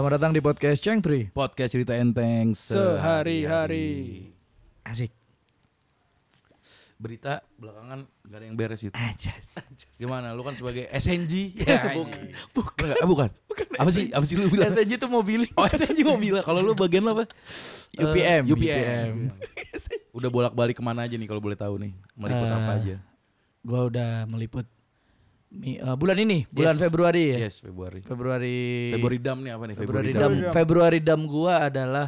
Selamat datang di podcast Ceng Tri. Podcast cerita enteng Sehari-hari. Asik. Berita belakangan gak ada yang beres itu. Anjas, anjas. Gimana? Lu kan sebagai SNG. Ya, bukan. Bukan. Enggak, bukan. Apa sih? Apa sih lu bilang? SNG itu mobil. Oh, SNG mau bilang. Kalau lu bagian lo apa? UPM. Eh, UPM. Udah bolak-balik ke mana aja nih kalau boleh tahu nih? Meliput Eh, apa aja? Gua udah meliput mi- eh, bulan ini, bulan Yes. Februari ya. Yes, Februari. Februari. Februari dam nih apa nih? Februari Februari dam. Februari dam gua adalah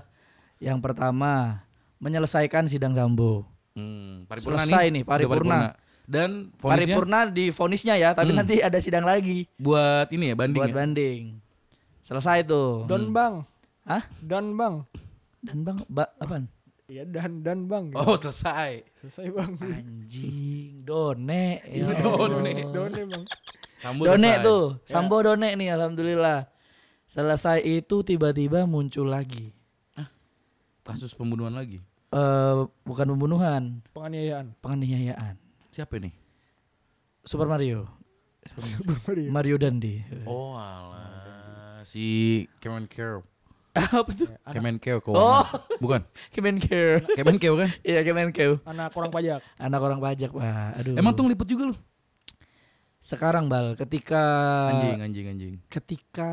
yang pertama menyelesaikan sidang Sambo. Hmm, paripurna Selesai nih. nih, Sudah paripurna. Dan vonisnya Paripurna di vonisnya ya, tapi Hmm. nanti ada sidang lagi buat ini ya banding buat ya? banding. Selesai tuh. Don Bang. Hah? Dan Bang. Dan Bang, ba apaan? Iya dan dan Bang. Oh, selesai. Selesai Bang. Anjing, done. Ya Done. Done Bang. Sambo Done selesai. tuh, Ya. Sambo Done nih alhamdulillah. Selesai itu tiba-tiba muncul lagi. Kasus pembunuhan lagi. Eh bukan pembunuhan, Penganiayaan. penganiayaan. Siapa nih? Super Mario. Super Mario. Mario Dandi. Oh alah si Kemenkeu. Apa tuh? Kemenkeu Oh. keuangan. Bukan. Kemenkeu. Kemenkeu kan? Iya Kemenkeu. Anak orang pajak. Anak orang pajak, Pak. Aduh. Emang tuh liput juga lu? sekarang Bal, ketika Anjing, anjing, anjing. ketika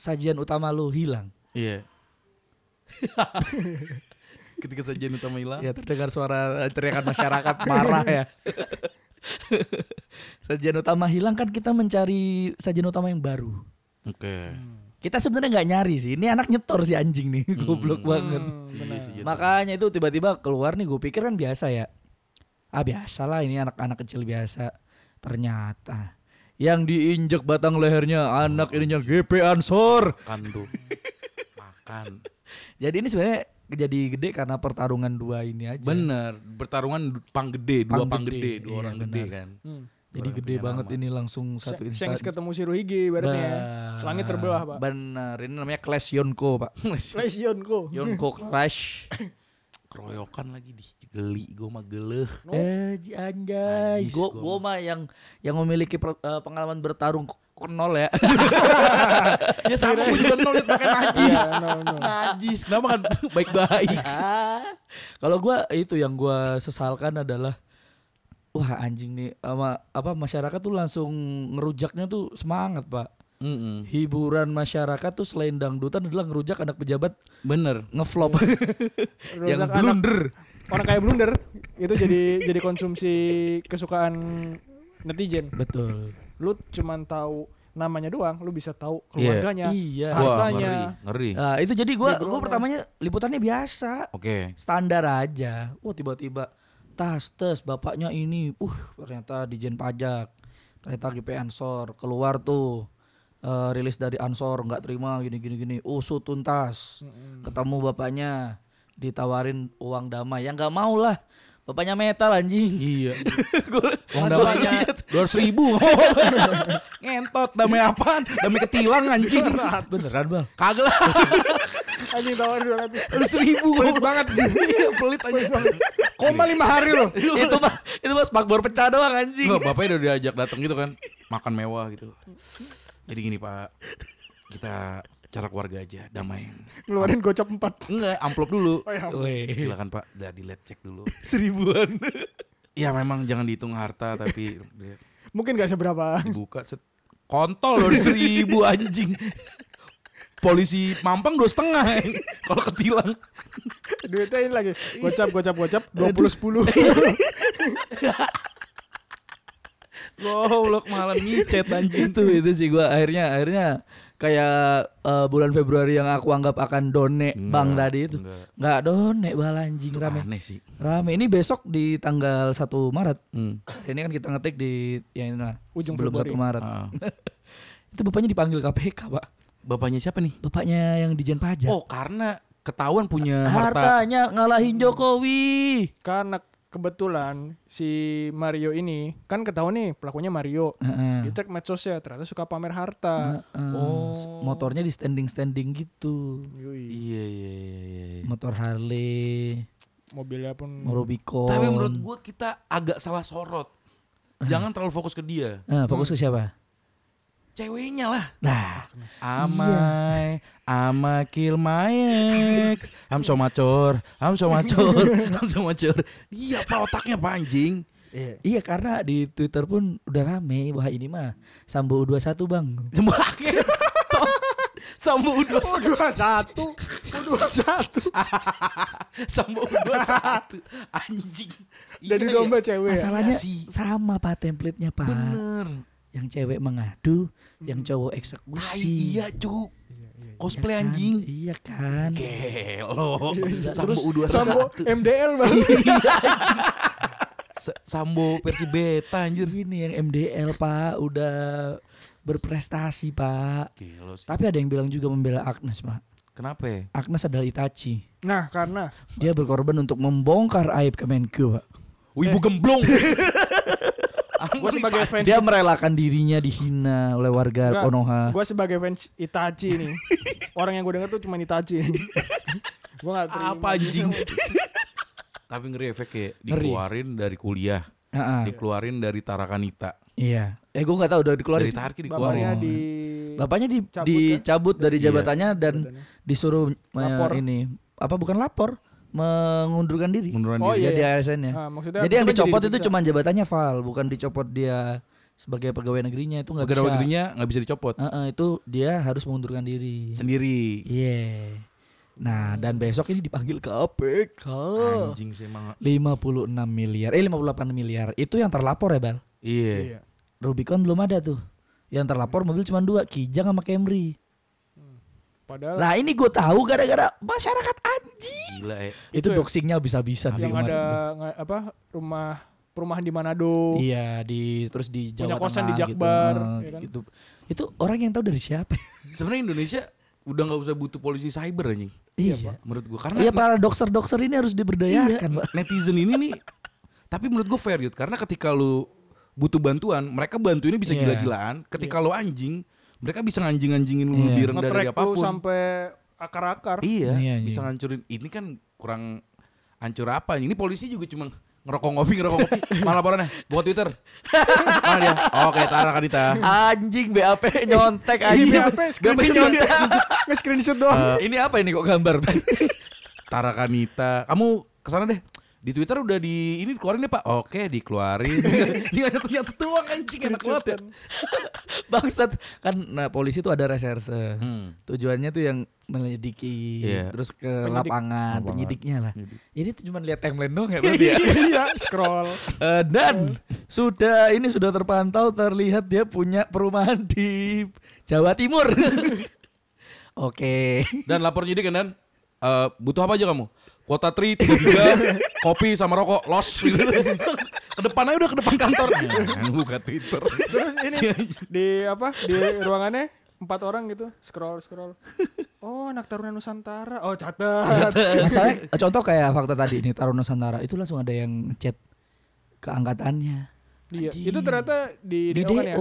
sajian utama lu hilang. Iya. Ketika sajian utama hilang. Ya terdengar suara teriakan masyarakat marah ya. sajian utama hilang kan kita mencari sajian utama yang baru. Oke. Kita sebenarnya nggak nyari sih. Ini anak nyetor si anjing nih, goblok banget. Hmm, Iya benar. sih, gitu. Makanya itu tiba-tiba keluar nih, gue pikir kan biasa ya. Ah biasa lah ini anak-anak kecil biasa. Ternyata yang diinjek batang lehernya anak ininya GP Ansor. Makan tuh. Makan. Jadi ini sebenarnya jadi gede karena pertarungan dua ini aja. Bener. Bertarungan pang gede, dua Pang pang gede, gede, dua iya, orang benar. gede kan. Hmm. Jadi Orang gede banget nama. ini langsung satu Shanks instansi. ketemu Shirohige ibaratnya ya. Langit terbelah, Pak. Benar, ini namanya Clash Yonko, Pak. Flash Yonko. Yonko Clash. Keroyokan lagi digeli, gue mah geleh. eh, ji- anjay. Najis Gue gua gua mah yang yang memiliki per- eh, pengalaman bertarung k- nol ya. ya sama gue juga nol liat pakai najis. Iya, no, no. Najis. Kenapa kan baik-baik? Kalau gua itu yang gua sesalkan adalah wah anjing nih sama apa masyarakat tuh langsung ngerujaknya tuh semangat, Pak. Mm-mm. Hiburan masyarakat tuh selain dangdutan adalah ngerujak anak pejabat Bener. ngeflop yang Rusak anak- blunder. Orang kayak blunder itu jadi jadi konsumsi kesukaan netizen. Betul. Lu cuman tahu namanya doang, lu bisa tahu Iya. keluarganya. Iya. Hartanya. Wah, ngeri, ngeri. Nah, itu jadi gua gua pertamanya liputannya biasa, Oke. standar aja. Wah, tiba-tiba tas tes bapaknya ini, uh ternyata dijen pajak. Ternyata GP Ansor keluar tuh eh, rilis dari Ansor nggak terima gini gini gini. Usut tuntas. Ketemu bapaknya ditawarin uang damai. Ya nggak mau lah. Bapaknya metal anjing. Iya. Gua Uang damainya dua ribu. Ngentot damai apaan? Damai ketilang anjing. Beneran, Bang. Kagak lah. Anjing tawarin 200. Dua ribu. Pelit banget. Iya, pelit anjing. Koma lima hari loh. itu mah itu mah spakbor pecah doang anjing. Enggak, bapaknya udah diajak datang gitu kan. Makan mewah gitu. Jadi gini, Pak. Kita cara keluarga aja, damai. Ngeluarin gocap 4. Enggak, amplop dulu. Oh ya. Silakan Pak, udah dilihat cek dulu. seribuan. Ya memang jangan dihitung harta tapi Mungkin gak seberapa. dibuka set kontol loh seribu anjing. Polisi Mampang dua setengah kalau ketilang. Duitnya ini lagi. Gocap gocap gocap 20 10. Goblok malah micet anjing. itu itu sih gua akhirnya akhirnya kayak eh, bulan Februari yang aku anggap akan done bang Enggak, tadi itu enggak. nggak done bal anjing Itu rame aneh sih. rame ini besok di tanggal 1 Maret Hmm. ini kan kita ngetik di ya ini lah Ujung sebelum 1 Februari. Maret Ah. itu bapaknya dipanggil KPK pak Bapaknya siapa nih? bapaknya yang dijen pajak Oh, karena ketahuan punya harta. hartanya ngalahin Jokowi Karena kebetulan si Mario ini kan ketahuan nih pelakunya Mario. Heeh. Di tag medsosnya ternyata suka pamer harta. Heeh. Oh. motornya di standing standing gitu Yui. Iya, iya, iya, iya. motor Harley Mobilnya pun Morobiko Tapi menurut gua kita agak salah sorot. Jangan terlalu fokus ke dia. Nah, fokus ke siapa ceweknya lah. Nah, Amai, ama kill my ex. I'm so mature, I'm so mature, I'm so mature. Iya pak otaknya pak anjing. Iya. iya karena di Twitter pun udah rame wah ini mah Sambo U21 bang. Sambo udah Oh dua satu, oh dua satu. Sambo udah satu anjing. Jadi Iya, domba iya. cewek. ya? Masalahnya sih. sama pak template-nya pak. Bener. Yang cewek mengadu, yang cowok Tai eksekusi. iya cu. Cosplay Iya kan? anjing. Iya kan. Gelo. Iya. Sambo Terus- U21. Sambo MDL bang. Sambo versi beta anjir. Ini yang MDL pak udah berprestasi pak. Gelo sih. Tapi ada yang bilang juga membela Agnes pak. Kenapa ya? Agnes adalah Itachi. Nah karena Dia berkorban untuk membongkar aib Kemenku pak. Wibu gemblong. gue sebagai fans, Dia merelakan dirinya dihina oleh warga Enggak, Konoha. gue sebagai fans Itachi nih. Orang yang gue denger tuh cuma Itachi. gue gak terima. Apa anjing? Tapi ngeri efeknya Ngeri. dikeluarin dari kuliah, Ah, ah, dikeluarin dari Tarakanita. iya. Eh gue nggak tahu udah dikeluarin. Dari Tarki Bapaknya dikeluarin. di Bapaknya di, Cabut, dicabut dari Iya. jabatannya dan Jabatannya. disuruh eh, Lapor. ini apa bukan lapor mengundurkan diri. Munduran Oh, diri. iya. Jadi ASN-nya. Ah, maksudnya Jadi yang kan dicopot itu cuma jabatannya Val, bukan dicopot dia sebagai pegawai negerinya itu nggak bisa. Pegawai negerinya nggak bisa dicopot. Heeh, itu dia harus mengundurkan diri. Sendiri. Iya. Nah, dan besok ini dipanggil KPK. Anjing sih emang. 56 miliar. Eh 58 miliar. Itu yang terlapor ya, Bal. Iya. Iya. Rubicon belum ada tuh. Yang terlapor mobil cuma dua, Kijang sama Camry. Padahal Nah, ini gue tahu gara-gara masyarakat anjing. Gila ya. Itu Itu ya? doxingnya bisa-bisa sih yang ada nga- apa rumah perumahan di Manado. Iya, di terus di Jawa Punya kosan Tengah di Jakbar, gitu. ya kan? gitu. Itu orang yang tahu dari siapa? Sebenarnya Indonesia udah nggak usah butuh polisi cyber anjing. Iya. Menurut gua karena Iya para dokter-dokter ini harus diberdayakan, Iya, Pak. netizen ini nih tapi menurut gue fair Yud karena ketika lu butuh bantuan mereka bantuinnya bisa Iya. gila-gilaan ketika lu anjing mereka bisa nganjing-nganjingin lu Iya. lebih rendah dari Nge-track apa pun sampai akar-akar. iya, Iya, bisa iya. ngancurin ini kan kurang hancur apa ini polisi juga cuma ngerokok ngopi ngerokok ngopi malah laporannya buat Twitter mana dia oke Tara Kanita Anjing BAP nyontek anjing. BAP screenshot Nge-screenshot doang. ini apa ini kok gambar? Tara Kanita kamu ke sana deh di Twitter udah di ini keluarin deh pak oke dikeluarin ini hanya ternyata doang anjing enak banget ya Bangsat kan nah polisi tuh ada reserse. Hmm. Tujuannya tuh yang menyelidiki, Iya. terus ke Penyidik. lapangan, penyidiknya lah. Penyidik. Ini tuh cuma lihat timeline doang ya berarti ya. Iya, scroll. Eh, dan sudah ini sudah terpantau terlihat dia punya perumahan di Jawa Timur. Oke. Dan lapor nyidik kan dan eh, butuh apa aja kamu? Kuota tri, tiga giga, kopi sama rokok, los gitu. ke depan aja udah ke depan kantor. Jangan buka Twitter. Terus ini di apa? Di ruangannya empat orang gitu scroll scroll. Oh, anak Taruna Nusantara. Oh, catat. Masalahnya contoh kayak fakta tadi nih Taruna Nusantara itu langsung ada yang chat ke angkatannya. Iya, itu ternyata di, Di DO kan ya.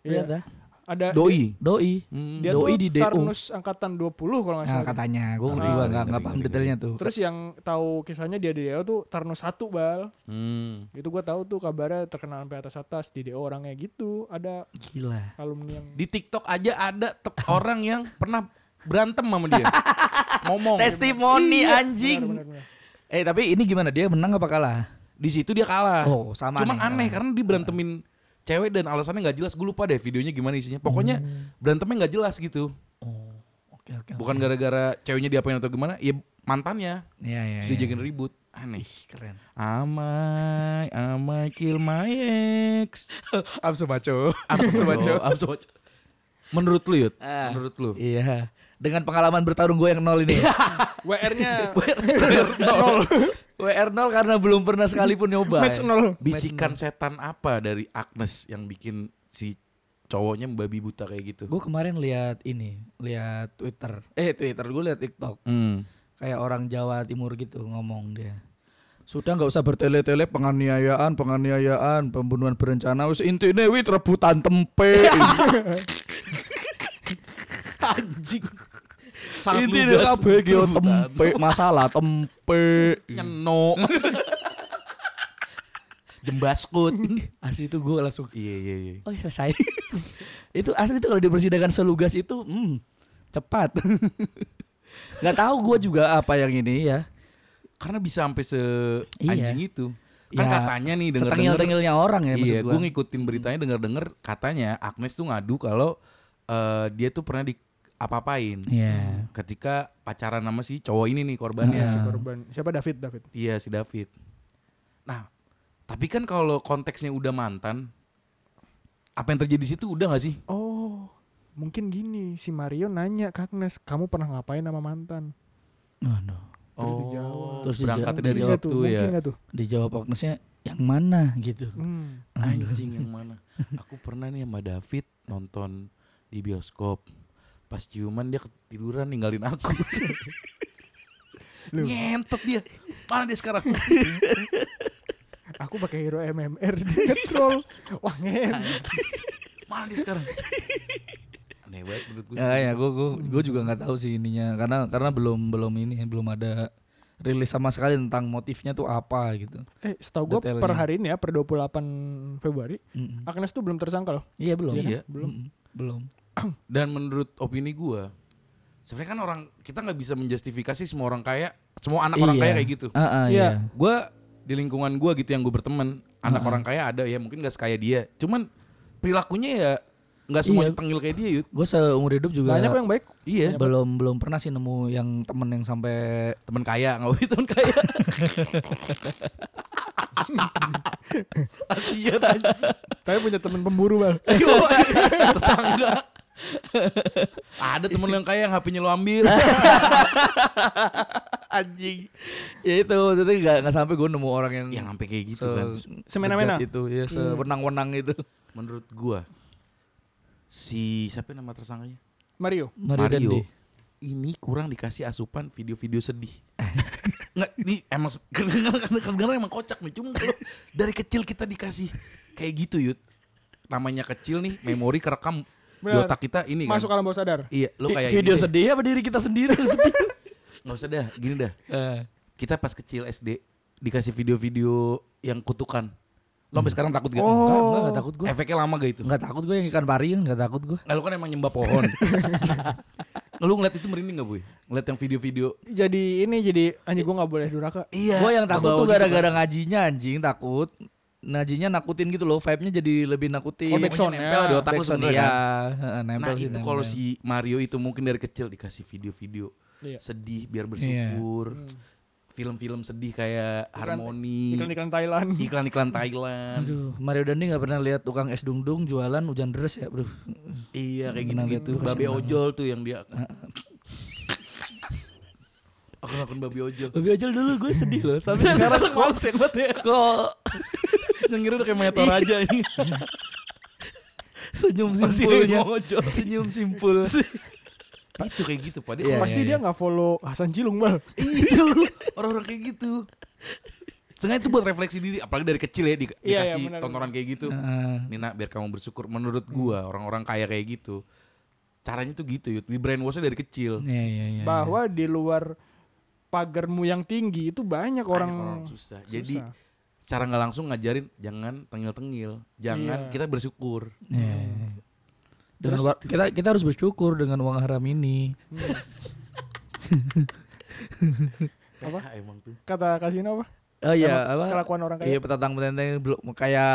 Iya. Ada Doi. Doi. Hmm. dia Doi tuh di DO. Tarnus angkatan 20 kalau nggak Nah, salah. katanya, gue Ah, juga nggak nggak paham detailnya tuh. Terus yang tahu kisahnya dia di DO tuh Tarnus 1 bal. Hmm. Itu gua tahu tuh kabarnya terkenal sampai atas atas di DO orangnya gitu. Ada Gila. alumni yang Di TikTok aja ada orang yang pernah berantem sama dia. Ngomong. Testimoni Iya, anjing. benar, benar, benar. Eh tapi ini gimana? Dia menang apa kalah? Di situ dia kalah. Oh, sama Cuma nih, aneh kalah. karena dia berantemin cewek dan alasannya nggak jelas. Gue lupa deh videonya gimana isinya. Pokoknya berantemnya nggak jelas gitu. Oh, oke oke. Bukan gara-gara ceweknya diapain atau gimana, ya mantannya. Iya iya. Terus dijadiin ribut. Aneh. keren. Amai, amai kill my ex. I'm so macho. I'm so macho. I'm so macho. Menurut lu Yud? Ah. Menurut lu? Iya. Dengan pengalaman bertarung gue yang nol ini. WR-nya WR nol karena belum pernah sekalipun nyoba. match ya. nol. Bisikan setan apa dari Agnes yang bikin si cowoknya babi buta kayak gitu? Gue kemarin lihat ini, lihat Twitter. Eh Twitter gue lihat TikTok. Hmm. Kayak orang Jawa Timur gitu ngomong dia. Sudah nggak usah bertele-tele penganiayaan, penganiayaan, pembunuhan berencana. Wis intine wit rebutan tempe. Anjing. Sangat Intine lugas. kabeh Rebutan. tempe, masalah tempe. Nyeno. Jembaskut. Asli itu gue langsung Iya iya iya. Oh selesai. itu asli itu kalau di persidangan selugas itu hmm, cepat. nggak tahu gue juga apa yang ini ya. Karena bisa sampai se Iya. anjing itu. Kan Ya, katanya nih denger Setengil-tengilnya orang ya maksud Iya, gua. gue ngikutin beritanya denger-denger katanya Agnes tuh ngadu kalau eh, dia tuh pernah di apa-apain Iya. ketika pacaran sama si cowok ini nih korbannya. Iya, si korban. Siapa David? David. Iya si David. Nah, tapi kan kalau konteksnya udah mantan, apa yang terjadi di situ udah gak sih? Oh, mungkin gini. Si Mario nanya ke Agnes, kamu pernah ngapain sama mantan? Aduh. Terus dijawab. Terus dijawab- dari situ tuh, ya. mungkin nggak tuh? Dijawab Agnesnya yang mana gitu. Hmm. Anjing yang mana? Aku pernah nih sama David nonton di bioskop. Pas ciuman dia ketiduran ninggalin aku. Lu. Ngentot dia. Mana dia sekarang? Aku pakai hero MMR dia nge-troll. Wah, ngen. Mana dia sekarang? Aneh banget menurut gue. Ya ya gue gue gue juga nggak tahu sih ininya karena karena belum belum ini belum ada rilis sama sekali tentang motifnya tuh apa gitu. Eh, setahu gue per hari ini ya, per 28 Februari, Mm-mm. Agnes tuh belum tersangka loh. Iya belum. Iya, belum. Mm-mm. Belum. Dan menurut opini gua, sebenarnya kan orang kita nggak bisa menjustifikasi semua orang kaya, semua anak orang Iya. kaya kayak gitu. Ah, ah, Iya. iya. Gua di lingkungan gua gitu yang gue berteman, anak Heeh. orang kaya ada ya mungkin gak sekaya dia. Cuman perilakunya ya nggak semua Iya. ditengil kayak dia, Yud. Gue seumur hidup juga Banyak yang baik. Iya, belum belum pernah sih nemu yang temen yang sampai teman kaya, nggak boleh teman kaya. Asian aja. Tapi punya temen pemburu. Ayo, tetangga. Ada temen yang kaya yang HP-nya lu ambil. anjing. Ya itu maksudnya nggak nggak sampai gue nemu orang yang yang sampai kayak gitu se- kan. Semena-mena. itu ya sewenang-wenang itu. Menurut gua si siapa nama tersangkanya? Mario. Mario, Mario. Dandi. Ini kurang dikasih asupan video-video sedih. Nggak, ini emang kadang-kadang emang kocak nih. Cuma kalau dari kecil kita dikasih kayak gitu, Yud. Namanya kecil nih, memori kerekam di Benar. otak kita ini Masuk kan. alam bawah sadar. Iya, lu Vi- kayak video sedih apa diri kita sendiri yang sedih? Nggak usah dah, gini dah. Eh, Kita pas kecil SD dikasih video-video yang kutukan. Lo sampai sekarang takut gak? Oh. Enggak, enggak, enggak takut gue. Efeknya lama gak itu? Enggak takut gue yang ikan pari enggak takut gue. Nah, lu kan emang nyembah pohon. lu ngeliat itu merinding gak, Boy? Ngeliat yang video-video Jadi ini jadi anjing gua nggak boleh durhaka. Iya. gue yang takut tuh gitu gara-gara kan. ngajinya anjing takut. Ngajinya nakutin gitu loh, vibe-nya jadi lebih nakutin. Oh, backsound nempel ya. di otak lu sebenernya iya. kan. Heeh, nempel Nah sih, itu kalau si Mario itu mungkin dari kecil dikasih video-video Iya. sedih biar bersyukur. Film-film sedih kayak Harmoni, Iklan-iklan Thailand. iklan-iklan Thailand. Aduh, Mario Dandi nggak pernah lihat tukang es dung-dung jualan hujan deras ya, Bro. Iya kayak gitu-gitu. Babe kasihan ojol tuh yang dia. Aku ngakun babi ojol. Babi ojol dulu gue sedih loh, sampai sekarang konsen banget ya. Kok Yang udah kayak Meteor aja ini. senyum simpulnya. Senyum simpul. itu kayak gitu Pak. Dia Iya, kalau Pasti iya, dia nggak follow Hasan Cilung, Bal. itu orang-orang kayak gitu. Sengaja itu buat refleksi diri, apalagi dari kecil ya di, Iya, iya, dikasih benar, tontonan kayak gitu. Heeh. Nina biar kamu bersyukur. Menurut gua orang-orang kaya kayak gitu, caranya tuh gitu, Yud. di brainwashnya dari kecil. Iya, iya, iya. Bahwa di luar pagarmu yang tinggi itu banyak orang, Banyak susah. Jadi susah. Secara nggak langsung ngajarin jangan tengil-tengil, jangan Iya. kita bersyukur. Iya, iya. Dengan wa- kita kita harus bersyukur dengan uang haram ini. Apa? Ah, emang tuh. kata kasino apa? Oh iya, apa? kelakuan orang kaya. Iya, petantang petenteng belum kayak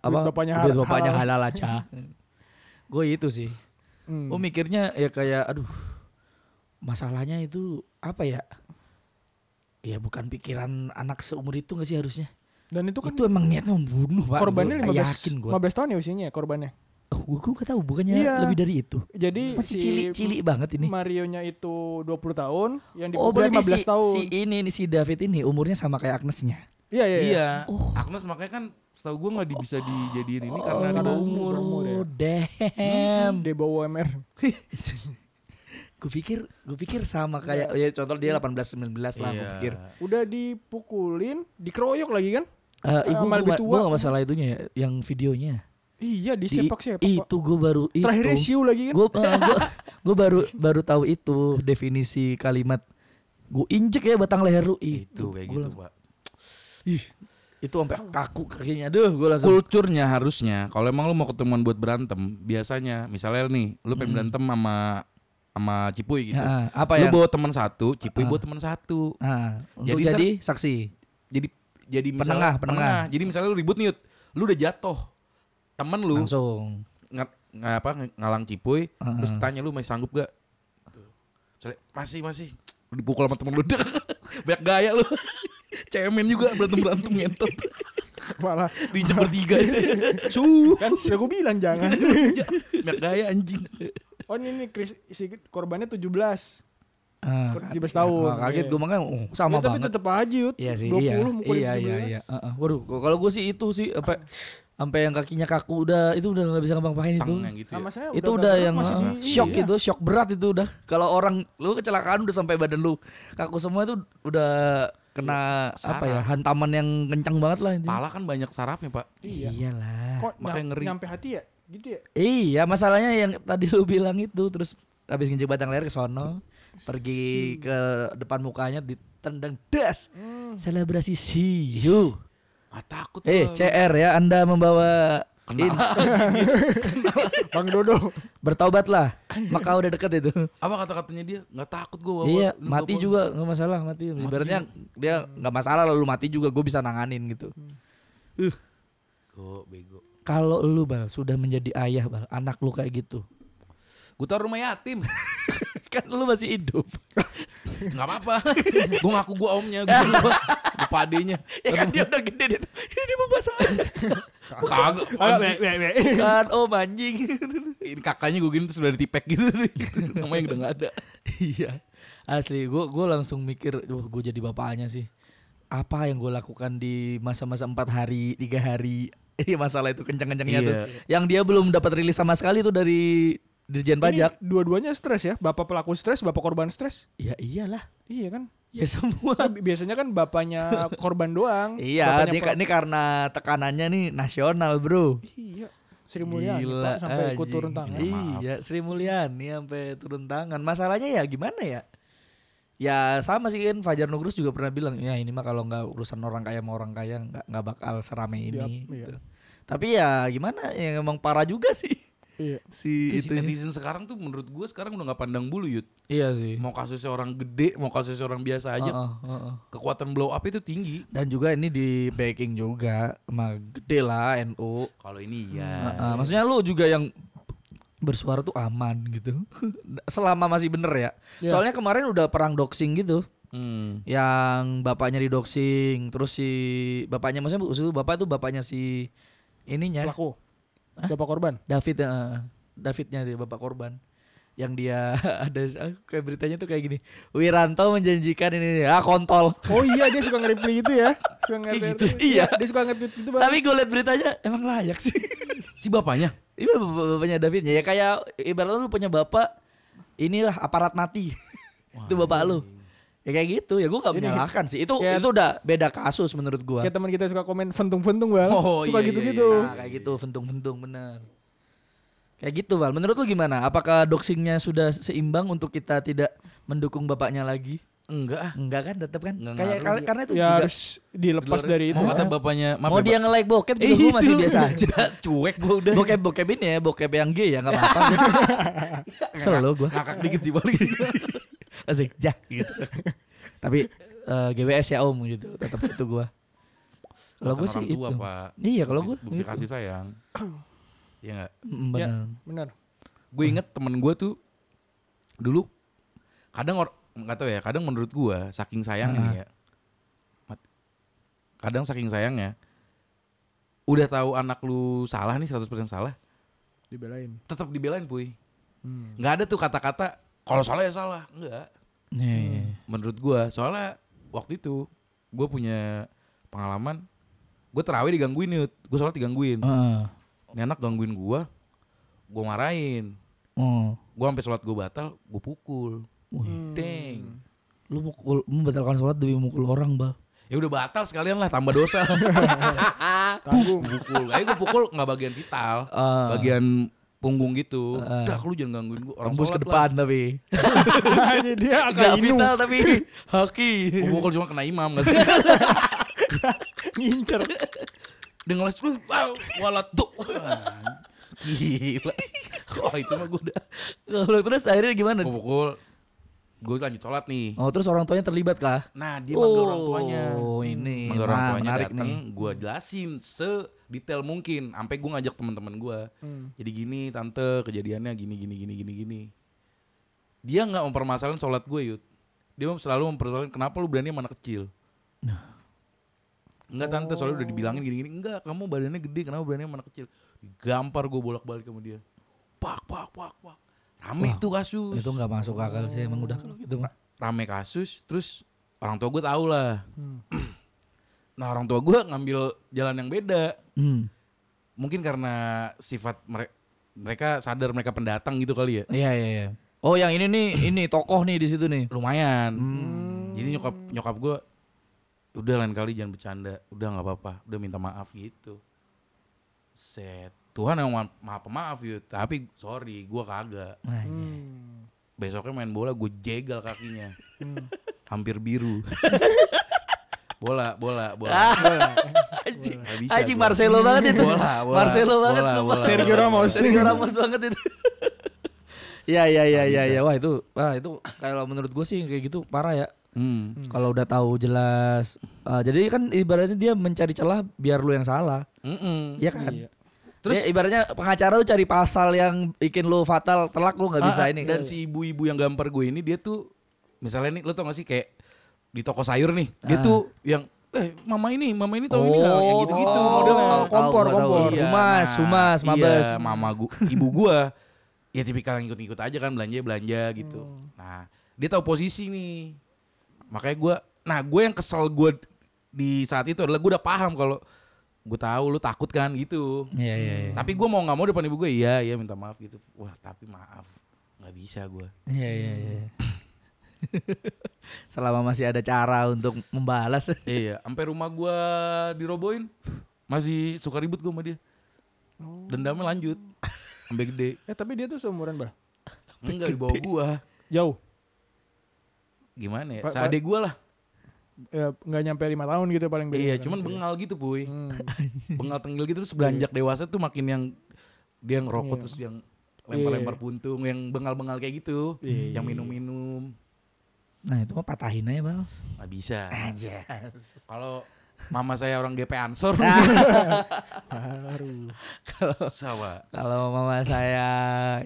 apa? Bapaknya hal- bapaknya halal. halal aja. Gue itu sih. Hmm. Gue mikirnya ya kayak aduh. Masalahnya itu apa ya? Ya bukan pikiran anak seumur itu gak sih harusnya? Dan itu kan itu emang niatnya membunuh, Pak. korbannya Gua 15 yakin gue. 15 tahun ya usianya ya korbannya. Oh, gue gak tahu bukannya Iya. lebih dari itu. Jadi Masih si cilik-cilik banget ini. Marionya itu 20 tahun, yang Oh, dipukul berarti 15 si, tahun. si ini nih si David ini umurnya sama kayak Agnesnya. Iya, iya, iya. Iya. Oh. Agnes makanya kan setahu gua nggak bisa dijadiin ini karena di karena bawah umur. umur ya. Oh, damn. Dia bawa MR. gue pikir gue pikir sama kayak ya contoh dia 18 19 lah gue Iya. pikir. Udah dipukulin, dikeroyok lagi kan? Eh, Ah, gue lebih tua. gak masalah itunya ya, yang videonya. Iya, Di- disepak-sepak. Pak. itu gue baru itu. Terakhirnya siu lagi kan? Gue gue baru baru tahu itu definisi kalimat gue injek ya batang leher lu Itu kayak Gua gitu, Pak. Ih, Itu sampai kaku kakinya. Aduh, gue langsung Kulturnya harusnya kalau emang lu mau ketemuan buat berantem, biasanya misalnya nih, lu pengen berantem sama sama Cipuy gitu. Ya, apa lu ya? bawa teman satu, Cipuy bawa teman satu. Untuk Jadi jadi, saksi. Jadi jadi Penengah, misalnya penengah. Jadi misalnya lu ribut nih, lu udah jatuh. Temen lu Langsung. nggak nggak apa ngalang Cipuy, Heeh. terus tanya lu masih sanggup gak? Tuh. Misalnya, masih masih Lu dipukul sama temen lu banyak gaya lu cemen juga berantem berantem ngentot Malah diinjak bertiga su kan udah gue bilang jangan. banyak gaya anjing Oh ini nih Chris, si korbannya 17. Ah, 17 tahun. Wah, kaget Iya. gue makanya oh, sama Ya, tapi banget. tetep aja yut. Iya sih, 20 iya. mukul Iya, 17. iya, iya. Heeh. Waduh, kalau gue sih itu sih apa sampai yang kakinya kaku udah itu udah nggak bisa ngapa-ngapain itu. Gitu ya. Sama saya itu udah yang uh, di- shock iya. itu shock berat itu udah kalau orang lu kecelakaan udah sampai badan lu kaku semua itu udah kena apa ya Saraf. hantaman yang kencang banget lah intinya. pala kan banyak sarafnya pak Iya. iyalah Kok Makanya ngeri. nyampe hati ya? Gitu ya? iya masalahnya yang tadi lu bilang itu terus habis nginjek batang leher ke sono pergi ke depan mukanya ditendang das Hmm. selebrasi see you ah takut eh gua. CR ya anda membawa Kenal. Bang Dodo. bertobatlah maka udah deket itu. Apa kata katanya dia? Nggak takut gue iya mati juga nggak masalah mati. Ibaratnya dia nggak masalah lalu mati juga gue bisa nanganin gitu. Go, bego. Kalau lu bal sudah menjadi ayah bal anak lu kayak gitu. Gue taruh rumah yatim kan lu masih hidup. Nggak apa-apa. Gue ngaku gue omnya gue gue padenya ya kan dia udah gede dia ini bapak saya kagak. Kan oh anjing. Ini kakaknya gue gini terus udah ditipek gitu. Namanya udah nggak ada. Iya. Asli gue gue langsung mikir wah gue jadi bapaknya sih. Apa yang gue lakukan di masa-masa empat hari tiga hari? Ini masalah itu kencang-kencangnya tuh. Iya. yang dia belum dapat rilis sama sekali tuh dari dirjen pajak Ini dua-duanya stres ya. Bapak pelaku stres, bapak korban stres. ya iyalah Iya kan? ya semua Kan Biasanya kan bapaknya korban doang. Iya, ini, ini karena tekanannya nih nasional, Bro. Iya. Sri Mulyani Gila, Pak sampai ikut turun tangan. Iya, Sri Mulyani sampai turun tangan. Masalahnya ya gimana ya? Ya sama sih kan Fajar Nugrus juga pernah bilang, ya ini mah kalau nggak urusan orang kaya sama orang kaya nggak nggak bakal serame ini. Yap, iya. gitu. Tapi ya gimana? Ya emang parah juga sih Iya. si itu itu. netizen sekarang tuh menurut gue sekarang udah nggak pandang bulu yud Iya sih. mau kasusnya orang gede mau kasusnya orang biasa aja Heeh, heeh. kekuatan blow up itu tinggi Dan juga ini di backing juga sama gede lah NU. kalau ini ya Heeh, maksudnya lu juga yang bersuara tuh aman gitu. Selama masih bener ya. Iya. Soalnya kemarin udah perang doxing gitu. Hmm. Yang bapaknya di doxing, terus si bapaknya maksudnya maksud lu bapak tuh bapaknya si ininya Pelaku. Bapak korban. David eh, Davidnya dia bapak korban. Yang dia ada kayak beritanya tuh kayak gini. Wiranto menjanjikan ini ah kontol. Oh iya dia suka nge-reply gitu ya. Suka nge-retweet. gitu. Iya. Dia suka nge-tweet gitu Bang. Tapi gue liat beritanya emang layak sih. si bapaknya Iya bapak bapaknya Davidnya ya kayak ibaratnya lu punya bapak inilah aparat mati. itu bapak lu. Ya kayak gitu ya gue gak menyalahkan sih. Itu kayak- itu udah beda kasus menurut gua. Kayak teman kita suka komen ventung-ventung bang. Oh, suka iya, iya, gitu-gitu. Nah, kayak gitu ventung-ventung bener. Kayak gitu Val. Menurut lu gimana? Apakah doxingnya sudah seimbang untuk kita tidak mendukung bapaknya lagi? enggak ah Enggak kan tetap kan? Nggak Kayak ngaruh. kar- karena itu Ya juga harus dilepas dari itu. mau kata bapaknya maaf mau ya, dia nge-like bokep juga Eh, gua masih biasa aja. cuek gue udah bokep bokep ini ya, bokep yang gay ya enggak apa-apa. Selalu gua. ngakak dikit sih balik Asik, jah gitu. Tapi eh, GWS ya Om gitu, tetap itu gua. Kalau gua sih orang tua, itu. Pak. Iya, kalau gua bukti gitu. kasih sayang ya enggak Mm, Ya. benar. Benar. gue inget temen gue tuh dulu kadang or nggak tahu ya kadang menurut gue saking sayangnya nih ya mat- kadang saking sayangnya udah tahu anak lu salah nih 100% salah Dibelain. tetap dibelain puy Hmm. nggak ada tuh kata-kata kalau salah ya salah enggak Iya, iya. menurut gue soalnya waktu itu gue punya pengalaman gue terawih digangguin yut gue sholat digangguin Heeh. ini anak gangguin gue gue marahin Oh. gue sampai sholat gue batal gue pukul Hmm. deng Lu mukul, membatalkan sholat demi mukul orang, Bal. ya udah batal sekalian lah tambah dosa Tanggung. pukul ayo gue pukul nggak bagian vital Ah. bagian punggung gitu Ah. dah lu jangan gangguin gue orang Tembus ke depan tapi. Jadi dia Enggak akan inu. vital tapi hoki. lah. Gua pukul cuma kena imam gak sih Ngincer. Dia ngeles, "Wih, wow, walat tuh. Gila. Wah itu mah gue udah Kalau terus akhirnya gimana? Gua pukul. Gue lanjut sholat nih. Oh terus orang tuanya terlibat kah? Nah dia manggil orang tuanya. Oh ini Manggil orang Nah, tuanya datang, nih. gue jelasin sedetail mungkin. Sampai gue ngajak teman-teman gue. Hmm. Jadi gini tante kejadiannya gini gini gini gini gini. Dia nggak mempermasalahin sholat gue yud. Dia selalu mempermasalahin kenapa lu berani sama anak kecil. Enggak tante soalnya udah dibilangin gini gini. Enggak kamu badannya gede kenapa berani sama anak kecil. Gampar gue bolak balik sama dia. Pak pak pak pak. Rame Wah, tuh kasus. Itu nggak masuk akal sih emang udah kalau gitu mah. Rame kasus terus orang tua gue tahu lah. Hmm. Nah orang tua gue ngambil jalan yang beda. Hmm. Mungkin karena sifat mere- mereka sadar mereka pendatang gitu kali ya. Iya iya iya. Oh yang ini nih ini tokoh nih di situ nih. lumayan Hmm. jadi nyokap nyokap gue udah lain kali jangan bercanda udah nggak apa-apa udah minta maaf gitu set Tuhan yang ma- maha pemaaf yuk tapi sorry gue kagak Nah, iya. Hmm. besoknya main bola gue jegal kakinya Hmm. hampir biru bola bola bola Bola. Anjing, anjing gua. Marcelo banget itu. Bola, bola, Marcelo banget bola, sumpah. bola, Sergio bola. Ramos. Sergio Ramos banget itu. Iya iya iya Nggak iya bisa. ya. Wah itu wah itu kalau menurut gue sih kayak gitu parah ya. Hmm. Kalau udah tahu jelas. Eh, jadi kan ibaratnya dia mencari celah biar lu yang salah. Mm-mm. Iya kan? Iya. Terus ibaratnya pengacara lu cari pasal yang bikin lu fatal telak lu nggak bisa Ah, ini. Dan si ibu-ibu yang gampar gue ini dia tuh misalnya nih lo tau gak sih kayak di toko sayur nih dia Ah. tuh yang eh mama ini mama ini tahu ini nggak yang gitu-gitu oh, modelnya. Kompor, tahu. kompor. Iya, Humas, nah, humas, mabes. Iya, mama gua, ibu gua ya tipikal yang ikut-ikut aja kan belanja belanja gitu. Nah, dia tahu posisi nih. Makanya gua nah gue yang kesel gue di saat itu adalah gue udah paham kalau gue tahu lu takut kan gitu. Iya iya iya. Tapi gue mau nggak mau depan ibu gue iya iya minta maaf gitu. Wah tapi maaf nggak bisa gue. Iya iya iya. Selama masih ada cara untuk membalas. iya, sampai rumah gua dirobohin masih suka ribut gua sama dia. Dendamnya lanjut sampai gede. Eh tapi dia tuh seumuran bah. Enggak di bawah gua. Jauh. Gimana ya? Seadek gua lah. Ya, nggak nyampe lima tahun gitu paling beda. Iya, kan. cuman bengal gitu, Puy. Hmm. Bengal tenggil gitu terus beranjak dewasa tuh makin yang dia ngerokok Iya. terus yang lempar-lempar puntung, yang bengal-bengal kayak gitu, Iya. yang minum-minum. Nah itu mah patahin aja bang. Nggak bisa. Aja. Kalau mama saya orang GP Ansor, Baru. Kalau sama. kalau mama saya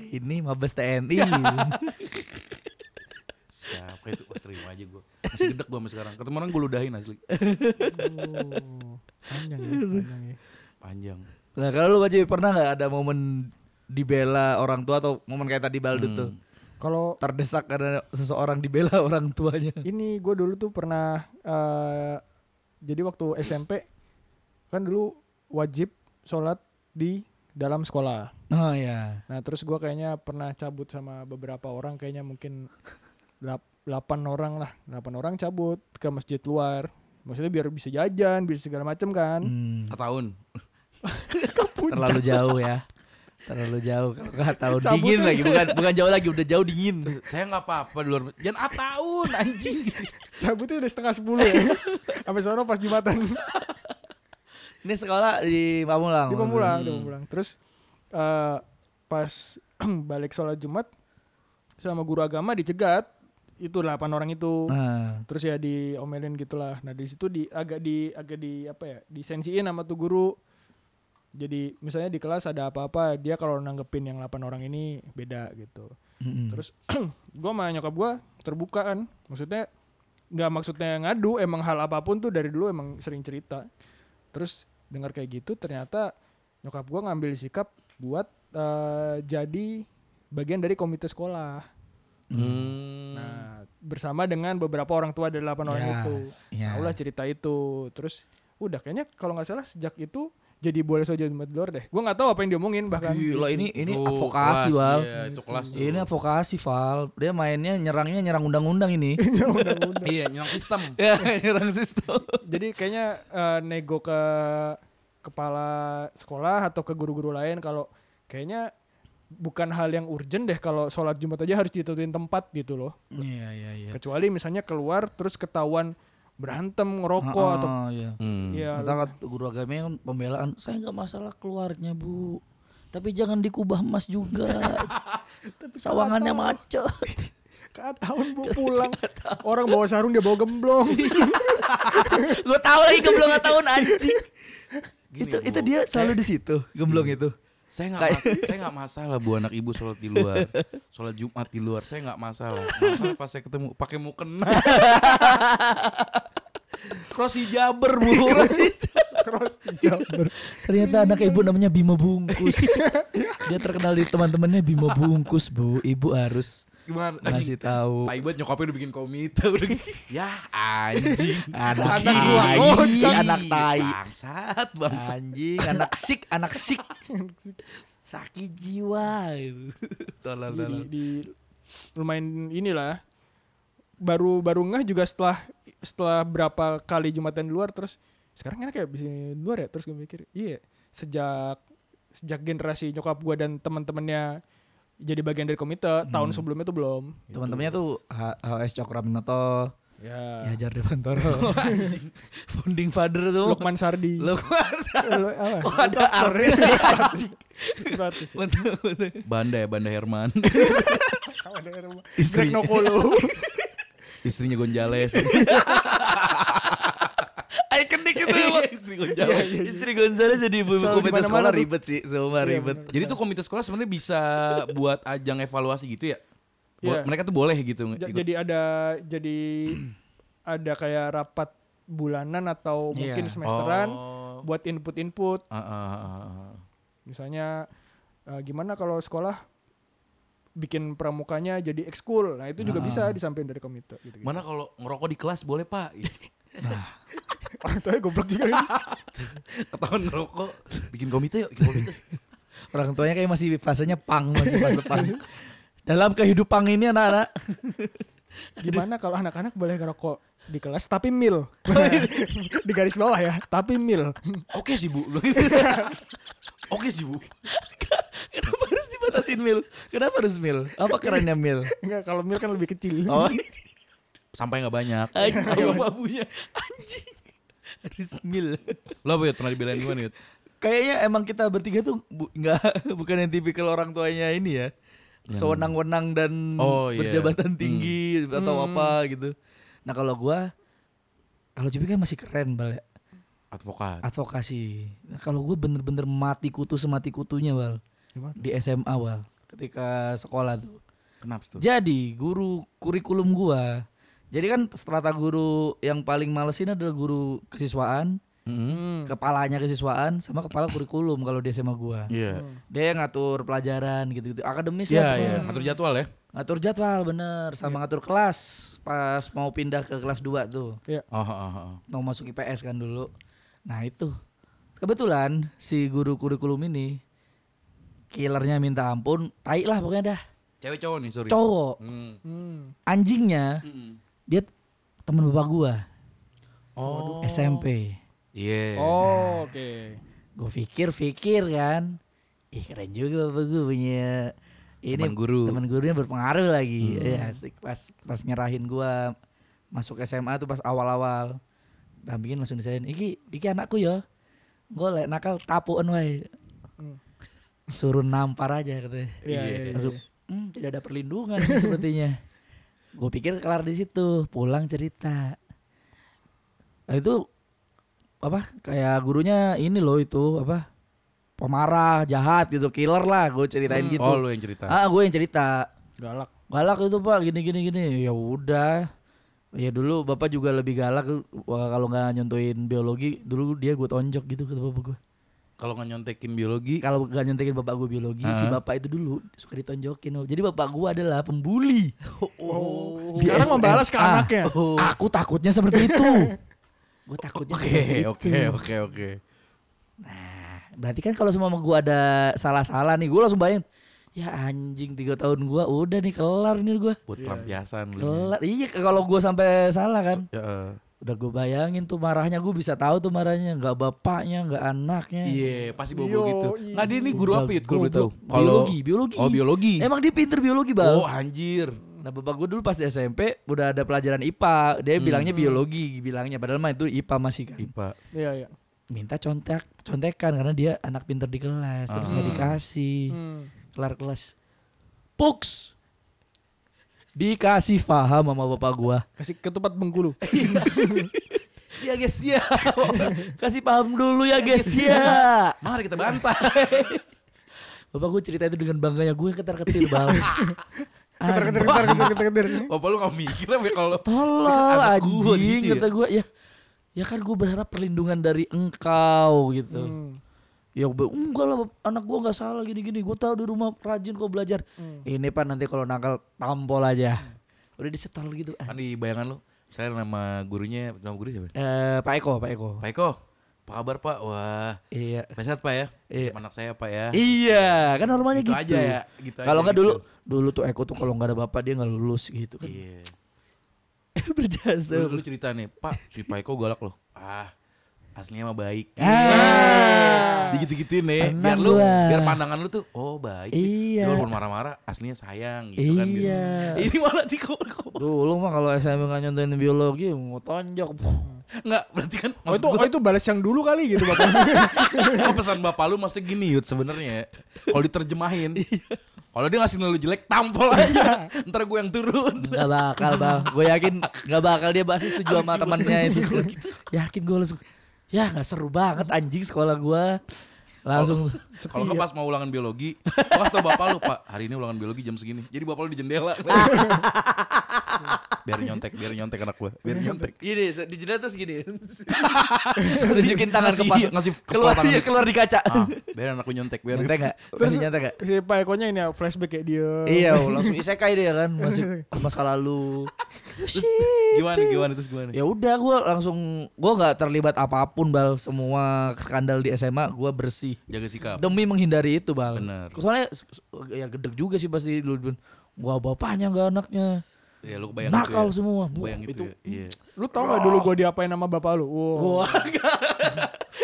ini mabes TNI. Siapa itu? Wah, terima aja gue. Masih gedek gue sampai sekarang. Ketemu orang gue ludahin asli. Oh, panjang ya, panjang ya. Panjang. nah kalau lu Baci pernah nggak ada momen dibela orang tua atau momen kayak tadi Baldut tuh Hmm. Kalau terdesak karena seseorang dibela orang tuanya. ini gue dulu tuh pernah eh, jadi waktu SMP kan dulu wajib sholat di dalam sekolah. Oh ya. Nah terus gue kayaknya pernah cabut sama beberapa orang kayaknya mungkin delap- delapan orang lah, delapan orang cabut ke masjid luar. Maksudnya biar bisa jajan, bisa segala macem kan. Hmm, Setahun. terlalu jauh ya. Terlalu jauh kalau nggak tahu dingin lagi bukan bukan jauh lagi udah jauh dingin. Saya nggak apa-apa di luar. Jangan ah tahun anjing. Cabutnya udah setengah sepuluh ya. Sampai sono pas jumatan Ini sekolah di Pamulang. di Pamulang, di Hmm. Pamulang. Terus eh, pas balik sholat Jumat sama guru agama dicegat itu delapan orang itu. Nah, terus ya diomelin gitulah. Nah di situ di agak di agak di apa ya disensiin sama tuh guru. Jadi misalnya di kelas ada apa-apa dia kalau nanggepin yang 8 orang ini beda gitu. Mm-mm. terus gua sama nyokap gua terbuka kan. Maksudnya nggak maksudnya ngadu emang hal apa pun tuh dari dulu emang sering cerita. Terus dengar kayak gitu ternyata nyokap gua ngambil sikap buat eh, jadi bagian dari komite sekolah Hmm. Nah, bersama dengan beberapa orang tua dari delapan orang Ya, itu. ya. Taulah cerita itu. Terus udah kayaknya kalau nggak salah sejak itu jadi boleh saja Jumat di luar deh. Gua nggak tahu apa yang diomongin bahkan. Gila ini ini Tuh, advokasi kelas, Val. Iya, itu kelas. tuh. Ini advokasi Val. Dia mainnya nyerangnya nyerang undang-undang ini. Iya, nyerang sistem. ya, nyerang sistem. jadi kayaknya eh, nego ke kepala sekolah atau ke guru-guru lain kalau kayaknya bukan hal yang urgent deh kalau sholat Jumat aja harus ditentuin tempat gitu loh. Iya, iya, iya. Kecuali misalnya keluar terus ketahuan berantem ngerokok atau Ah, iya. Hmm. ya Kata kata guru agama kan pembelaan, saya nggak masalah keluarnya bu, tapi jangan dikubah emas juga. Sawangannya macet. Kak tahun bu pulang orang bawa sarung dia bawa gemblong Gue tahu lagi gemblong tahun anjing. Gini, itu Bu. itu dia selalu di situ gemblong itu. Saya nggak mas- saya nggak masalah bu anak ibu sholat di luar, sholat Jumat di luar, saya nggak masalah. Masalah pas saya ketemu pakai mukena. Cross hijaber bu. cross Jabar Ternyata anak ibu namanya Bimo Bungkus. Dia terkenal di teman-temannya Bimo Bungkus bu. Ibu harus Gimana? ngasih tahu. Tai banget nyokapnya udah bikin komite udah. ya anjing. Anak Anak gua tai, kocak. anak tai. Bangsat, bangsat. Anjing, anak sik, anak sik. Sakit jiwa itu. Tolol, di, tolol. di lumayan inilah baru baru ngeh juga setelah setelah berapa kali jumatan di luar terus sekarang enak ya bisa di luar ya terus gue mikir iya sejak sejak generasi nyokap gue dan teman-temannya jadi bagian dari komite tahun sebelumnya tuh belum Gitu. Teman-temannya tuh H- HS Cokraminoto, ya Ki Hajar Dewantoro. Founding father tuh. Lukman Sardi Lukman. Apa? Kok ada artis? Itu artis ya. Banda ya, Banda Herman. Ada rumah. Istri. Greg Nokolo Istrinya Gonjales. Ikonik itu Istri Gonjales. Istri Gonzales jadi ibu Selalu komite sekolah tuh. ribet sih, semua Iya, ribet. bener. Jadi tuh komite sekolah sebenarnya bisa buat ajang evaluasi gitu ya? Bo- Iya. Mereka tuh boleh gitu Ja- ikut. jadi ada jadi ada kayak rapat bulanan atau Iya. mungkin semesteran Oh. buat input-input Ah, ah, ah, ah. misalnya eh, gimana kalau sekolah bikin pramukanya jadi ekskul nah itu juga Ah. bisa disampaikan dari komite gitu, -gitu. Mana kalau ngerokok di kelas boleh pak? orang tuanya goblok juga ini. Ketahuan ngerokok, bikin komite yuk, bikin komite. Orang tuanya kayak masih fasenya pang, masih fase pang. Dalam kehidupan ini anak-anak. gimana kalau anak-anak boleh ngerokok di kelas tapi mil di garis bawah ya tapi mil Oke sih bu. Oke sih bu. Kenapa harus dibatasin mil? Kenapa harus mil? Apa kerennya mil? enggak kalau mil kan lebih kecil Oh, Sampai nggak banyak. anjing babunya. Anjing. Harus mil. Lo apa Yud? Pernah dibelain gimana Yud? Kayaknya emang kita bertiga tuh bu, nggak bukan yang tipikal orang tuanya ini ya. Sewenang-wenang dan Oh, iya. berjabatan tinggi atau Hmm. apa gitu. Nah kalau gua kalau Cipi kan masih keren bal ya. Advokat. advokasi. Nah, kalau gue bener-bener mati kutu semati kutunya bal Gimana? di SMA bal ketika sekolah tuh. Kenapa tuh? Jadi guru kurikulum gua. Jadi kan strata guru yang paling malesin adalah guru kesiswaan. Hmm. kepalanya kesiswaan sama kepala kurikulum kalau di SMA gua. Iya. Dia yang ngatur pelajaran gitu-gitu, akademis Iya lah iya. pokoknya. Ngatur jadwal ya. Ngatur jadwal bener, sama ngatur kelas pas mau pindah ke kelas 2 tuh. Oh, oh, oh, oh. mau masuk IPS kan dulu. Nah itu kebetulan si guru kurikulum ini killernya minta ampun, tai lah pokoknya dah. Cewek cowok nih sorry. Cowok, Hmm. Hmm. anjingnya Mm-mm. Dia teman bapak gua Oh. SMP. Iya. Oh, oke. Gue pikir-pikir kan, ih keren juga bapak gua punya ini Teman guru. teman gurunya berpengaruh lagi. Ya asik pas pas nyerahin gua masuk SMA tuh pas awal-awal. Dampingin langsung diserahin, iki iki anakku ya. Gue lek nakal tapuan wae. Hmm. Suruh nampar aja katanya. Iya, iya, iya. "Hmm, tidak ada perlindungan sepertinya. Gue pikir kelar di situ, pulang cerita. Nah, itu apa kayak gurunya ini loh itu apa pemarah jahat gitu killer lah gue ceritain gitu. Oh lu yang cerita. ah gue yang cerita. Galak. galak itu pak gini gini gini. Ya udah. Ya dulu bapak juga lebih galak. Wah, kalau nggak nyontoin biologi dulu dia gue tonjok gitu ke bapak gue Kalau nggak nyontekin biologi, kalau nggak nyontokin bapak gue biologi si Ah. bapak itu dulu suka ditonjokin oh. jadi bapak gue adalah pembuli Oh. Di Sekarang SMA. membalas ke anaknya. aku takutnya seperti itu gue takutnya Oke, seperti itu oke, oke, oke. berarti kan kalau semua gue ada salah-salah nih gue langsung bayangin ya anjing tiga tahun gue udah nih kelar nih gue Buat Iya. pelampiasan lu. kelar iya kalau gue sampai salah kan Ya, eh. Udah gue bayangin tuh marahnya gue bisa tahu tuh marahnya nggak bapaknya nggak anaknya Iya, pasti bobo Yo, gitu. iya. Nggak dia nih guru Udah apa ya? Kalau boleh tahu. biologi biologi Oh biologi. emang dia pinter biologi bang Oh anjir. Nah bapak gue dulu pas di SMP udah ada pelajaran IPA, dia bilangnya biologi, bilangnya padahal mah itu IPA masih kan. IPA. Iya iya. Minta contek, contekan karena dia anak pinter di kelas, terus nggak Ah. dikasih, Hmm. kelar kelas. Puks, dikasih paham sama bapak gua, Kasih ketupat Bengkulu. Iya guys, ya. kasih paham dulu ya guys ya. Mari kita bantai. Bapak gue cerita itu dengan bangganya gue ketar ketir bang. Keter keter keter keter keter keter. Bapak lu gak mikir apa ya kalau Tolol gua anjing gitu ya? kata gue ya. Ya kan gue berharap perlindungan dari engkau gitu. Hmm. Ya gue enggak lah anak gue nggak salah gini-gini. Gue tahu di rumah rajin kok belajar. Hmm. Ini pak nanti kalau nakal tampol aja. Udah disetel gitu. kan di bayangan lu, saya nama gurunya, nama guru siapa? Eh, Pak Eko, Pak Eko. Pak Eko, apa kabar Pak? Wah, Iya. sehat Pak ya? Iya. Anak saya Pak ya. Iya, kan normalnya Gitu gitu. aja ya, gitu Kalau nggak gitu. dulu, dulu tuh Eko tuh kalau nggak ada bapak dia nggak lulus gitu kan. Iya. Berjasa. Lu, lu cerita nih, Pak, si Pak Eko galak loh. Ah, aslinya mah baik. Ah. Digitu-gituin nih, biar lu, gua. biar pandangan lu tuh, oh baik. Iya. Dia walaupun marah-marah, aslinya sayang gitu kan. gitu. Iya. Ini malah di kok Dulu mah kalau SMP nggak nyontoin biologi mau tonjok. Enggak, berarti kan Oh itu, gua, oh itu balas yang dulu kali gitu bapak. oh, pesan bapak lu maksudnya gini Yud sebenarnya. Kalau diterjemahin, Iya. kalau dia ngasih lu jelek, tampol aja. Ntar gue yang turun. Gak bakal bang. Gue yakin gak bakal dia pasti setuju sama temannya itu. Yakin gue langsung. Ya nggak seru banget anjing sekolah gue. Langsung. Kalau nggak pas mau ulangan biologi, pas tau bapak lu pak hari ini ulangan biologi jam segini. Jadi bapak lu di jendela. biar nyontek, biar nyontek anak gue, biar nyontek. Gini di jendela terus gini. Tunjukin tangan ngasih- kepala. ngasih kepala keluar tangan. iya, keluar di kaca. Ah, biar anak gue nyontek, biar Nyontek gak? Terus nyontek gak? si Pak Ekonya ini ya, flashback kayak dia. Iya langsung isekai dia kan masih ke masa lalu. Terus gimana, gimana terus gimana? ya udah gue langsung gue nggak terlibat apa pun bal semua skandal di SMA gue bersih Jaga sikap. demi menghindari itu bal Bener. soalnya ya gedek juga sih pasti dulu gua bapaknya nggak anaknya Ya lu bayang nakal itu ya. semua Lu Bayang itu. itu ya. Iya. Lu tau gak dulu gue diapain sama bapak lu? Wow. Wah,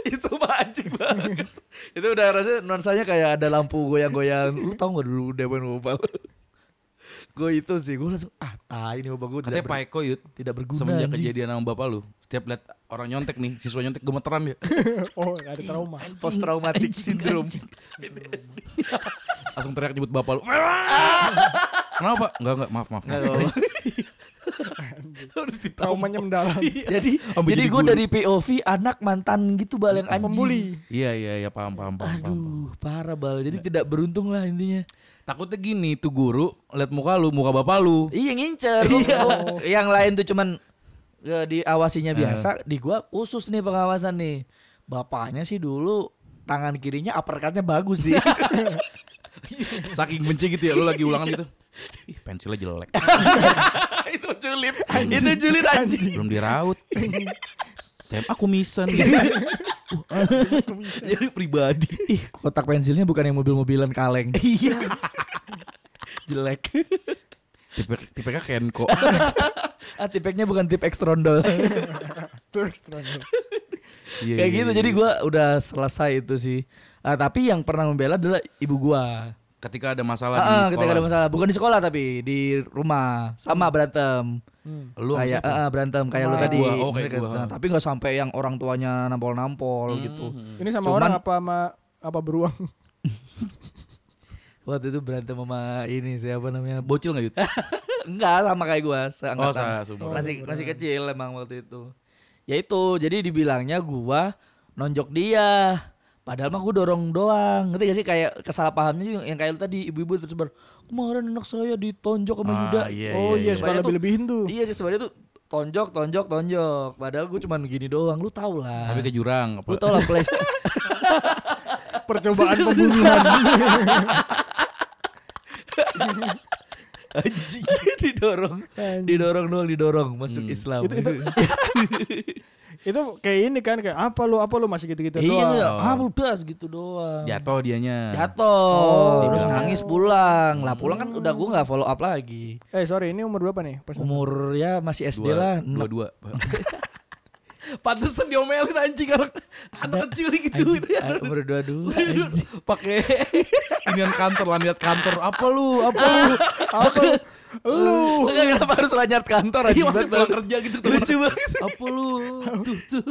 itu mah anjing banget. itu udah rasanya nuansanya kayak ada lampu goyang-goyang. Lu tau gak dulu depan bapak lu? Gue itu sih, gue langsung ah tai ini bapak gue Katanya tidak, Pak Eko Yud, tidak berguna semenjak anjing. kejadian sama bapak lu, setiap lihat orang nyontek nih, siswa nyontek gemeteran dia. Oh, gak ada trauma. Post traumatic syndrome. Langsung teriak nyebut bapak lu. Kenapa? Enggak, enggak, maaf, maaf. Nggak, nggak, nggak. Harus. Traumanya mendalam. jadi Sampai jadi jadi gue dari POV anak mantan gitu bal yang anjing. Pembuli. Iya, iya, iya, paham, paham, paham. paham. Aduh, parah bal. Jadi tidak beruntung lah intinya. Takutnya gini, tuh guru lihat muka lu, muka bapak lu. Iya ngincer. Oh, yang lain tuh cuman ya, diawasinya Eh. biasa, di gua khusus nih pengawasan nih. Bapaknya sih dulu tangan kirinya uppercutnya bagus sih. Saking benci gitu ya, lu lagi ulangan gitu. Ih, pensilnya jelek. itu julid. Itu julid anjing. Belum diraut. Saya aku misan. Jadi pribadi. Ih, kotak pensilnya bukan yang mobil-mobilan kaleng. Iya. Jelek. Tipe tipe Kenko. ah, tipeknya bukan tip ekstrondol. Ekstra. Iya, Kayak iya, gitu. iya. Jadi gua udah selesai itu sih. Ah, tapi yang pernah membela adalah ibu gua. ketika ada masalah Ah, di ah, sekolah. ketika ada masalah, bukan di sekolah tapi di rumah sama berantem. Hmm. Lu kayak ah, berantem kayak lu tadi. gua, oh, kayak gua. nah, tapi nggak sampai yang orang tuanya nampol-nampol Hmm. gitu. Ini sama Cuman- orang apa sama apa beruang? Waktu itu berantem sama ini siapa namanya? Bocil gak gitu? Enggak sama kayak gua, Oh, seangkatan. saya sumber. masih masih kecil emang waktu itu. Ya itu, jadi dibilangnya gua nonjok dia. Padahal mah gua dorong doang. Ngerti gak sih kayak kesalahpahamnya yang, yang kayak lu tadi ibu-ibu terus ber kemarin anak saya ditonjok sama Ah, Yuda. iya, oh iya, iya, iya. suka lebih-lebihin tuh. Iya, sebenarnya tuh tonjok, tonjok, tonjok. Padahal gua cuman gini doang. Lu tau lah. Tapi ke jurang apa? Lu tau lah PlayStation. Percobaan pembunuhan. Anjing. didorong, didorong doang, didorong masuk Islam. itu itu itu kayak ini kan kayak apa lu apa lu masih gitu-gitu Iya, doang. ah udah gitu doang. Jatuh dianya. Jatuh, terus Oh. nangis pulang. Lah pulang kan udah gua nggak follow up lagi. Eh sorry ini umur berapa nih? Pas Umur ya masih SD Dua, lah. dua, dua. Pantesan diomelin anjing anak, anak kecil gitu. Anjing, ah, umur dua. Pakai inian kantor lah lihat kantor apa lu apa lu apa lu? Lu. Enggak kenapa harus lanyard kantor Iya, anjing maksudnya banget, pulang kerja gitu Lucu banget. Apa lu? Tuh, tuh.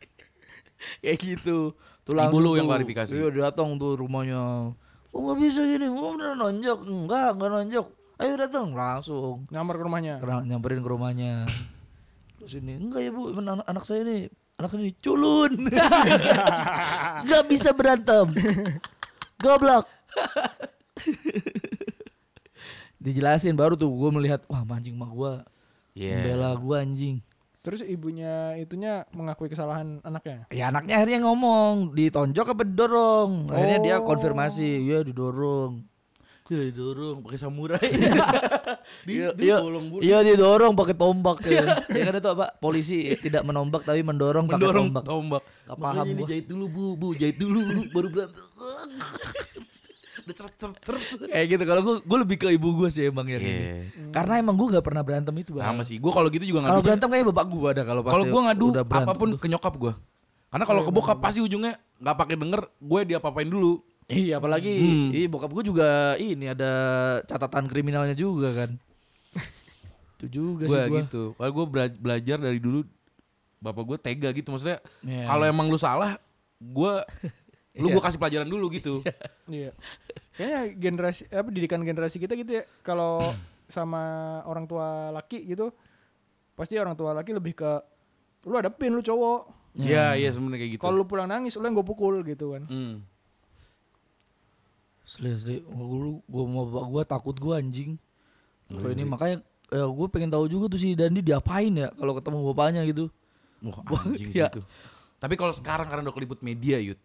Kayak gitu. Tuh Ibu langsung lu yang tuh. klarifikasi? Iya datang tuh rumahnya. Oh nggak bisa gini, oh bener nonjok. Enggak, enggak nonjok. Ayo datang langsung. Nyamar ke rumahnya. Kera- nyamperin ke rumahnya. Terus ini, enggak ya bu, anak, anak saya ini, anak ini culun. Gak bisa berantem. Goblok. Dijelasin baru tuh gue melihat, wah anjing mah gue. Iya. Membela gue anjing. Terus ibunya itunya mengakui kesalahan anaknya. Ya anaknya akhirnya ngomong, ditonjok apa didorong. Akhirnya dia Oh. konfirmasi, ya didorong. Ya dorong pakai samurai. di, Iya, di iya, bolong bulu. iya didorong pakai tombak ya. ya kan itu apa? Polisi tidak menombak tapi mendorong pakai Mendorong tombak. tombak. Gak Makanya paham ini gua. jahit dulu bu, bu jahit dulu baru berantem. Udah ceret ceret. Kayak gitu kalau gue gue lebih ke ibu gue sih emang ya. Iya. Karena emang gue gak pernah berantem itu bang. Sama sih. Gue kalau gitu juga Kalau ngadu. berantem kayak bapak gue ada kalau Kalau pasti gue ngadu apa pun tuh. ke nyokap gue. Karena kalau ke bokap pasti ujungnya nggak pakai denger, gue dia apain dulu. Iya apalagi Hmm. iya bokap gue juga ini ada catatan kriminalnya juga kan. itu juga Gue sih gue. gitu. Kalau gue belajar dari dulu bapak gue tega gitu maksudnya. Iya. Kalau emang lu salah, gue lu Iya. gue kasih pelajaran dulu gitu. Iya. Kayaknya generasi apa didikan generasi kita gitu ya. Kalau sama orang tua laki gitu pasti orang tua laki lebih ke lu adepin lu cowok. Iya, iya sebenarnya kayak gitu. Kalau lu pulang nangis lu yang gue pukul gitu kan. Hmm. Asli asli gue gue mau bapak gue takut gue anjing. Kalau ini makanya ya gue pengen tahu juga tuh si Dandi diapain ya kalau ketemu bapaknya gitu. Wah, anjing sih Iya. itu. Tapi kalau sekarang karena udah keliput media, Yud.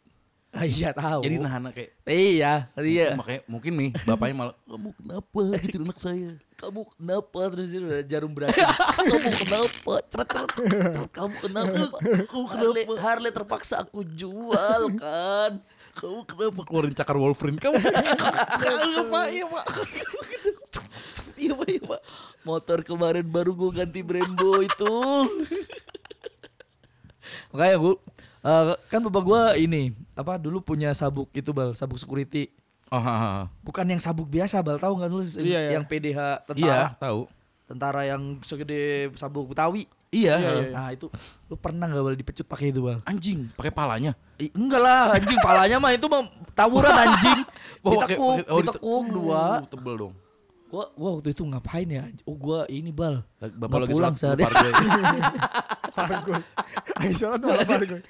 Ah, iya tahu. Jadi nahan kayak Iya, iya. makanya mungkin nih bapaknya malah kamu kenapa gitu anak saya. Kamu kenapa terus itu udah jarum beracun. kamu kenapa? Ceret ceret. ceret. Kamu kenapa? Kamu Harley, Harley terpaksa aku jual kan. Kamu kenapa keluarin cakar Wolverine? Kamu Iya pak, iya pak. Iya pak, iya pak. Motor kemarin baru gue ganti Brembo itu. Makanya gue eh, kan bapak gue ini apa dulu punya sabuk itu bal sabuk security Oh, ha, ha. bukan yang sabuk biasa bal tahu nggak lu Iya, iya. yang PDH tentara Iya, tahu. tentara yang segede sabuk Betawi Iya, Iya, iya. nah itu lu pernah nggak bal dipecut pakai itu bal? Anjing pakai palanya. Ih, enggak lah anjing palanya mah itu mah tawuran anjing. Oh, ditekuk oh, dite- ditekuk dua. Uh, tebel dong. gua gua waktu itu ngapain ya? Oh gua ini bal. Bapak lagi pulang sehari. gue. Lagi sholat malah pargoy.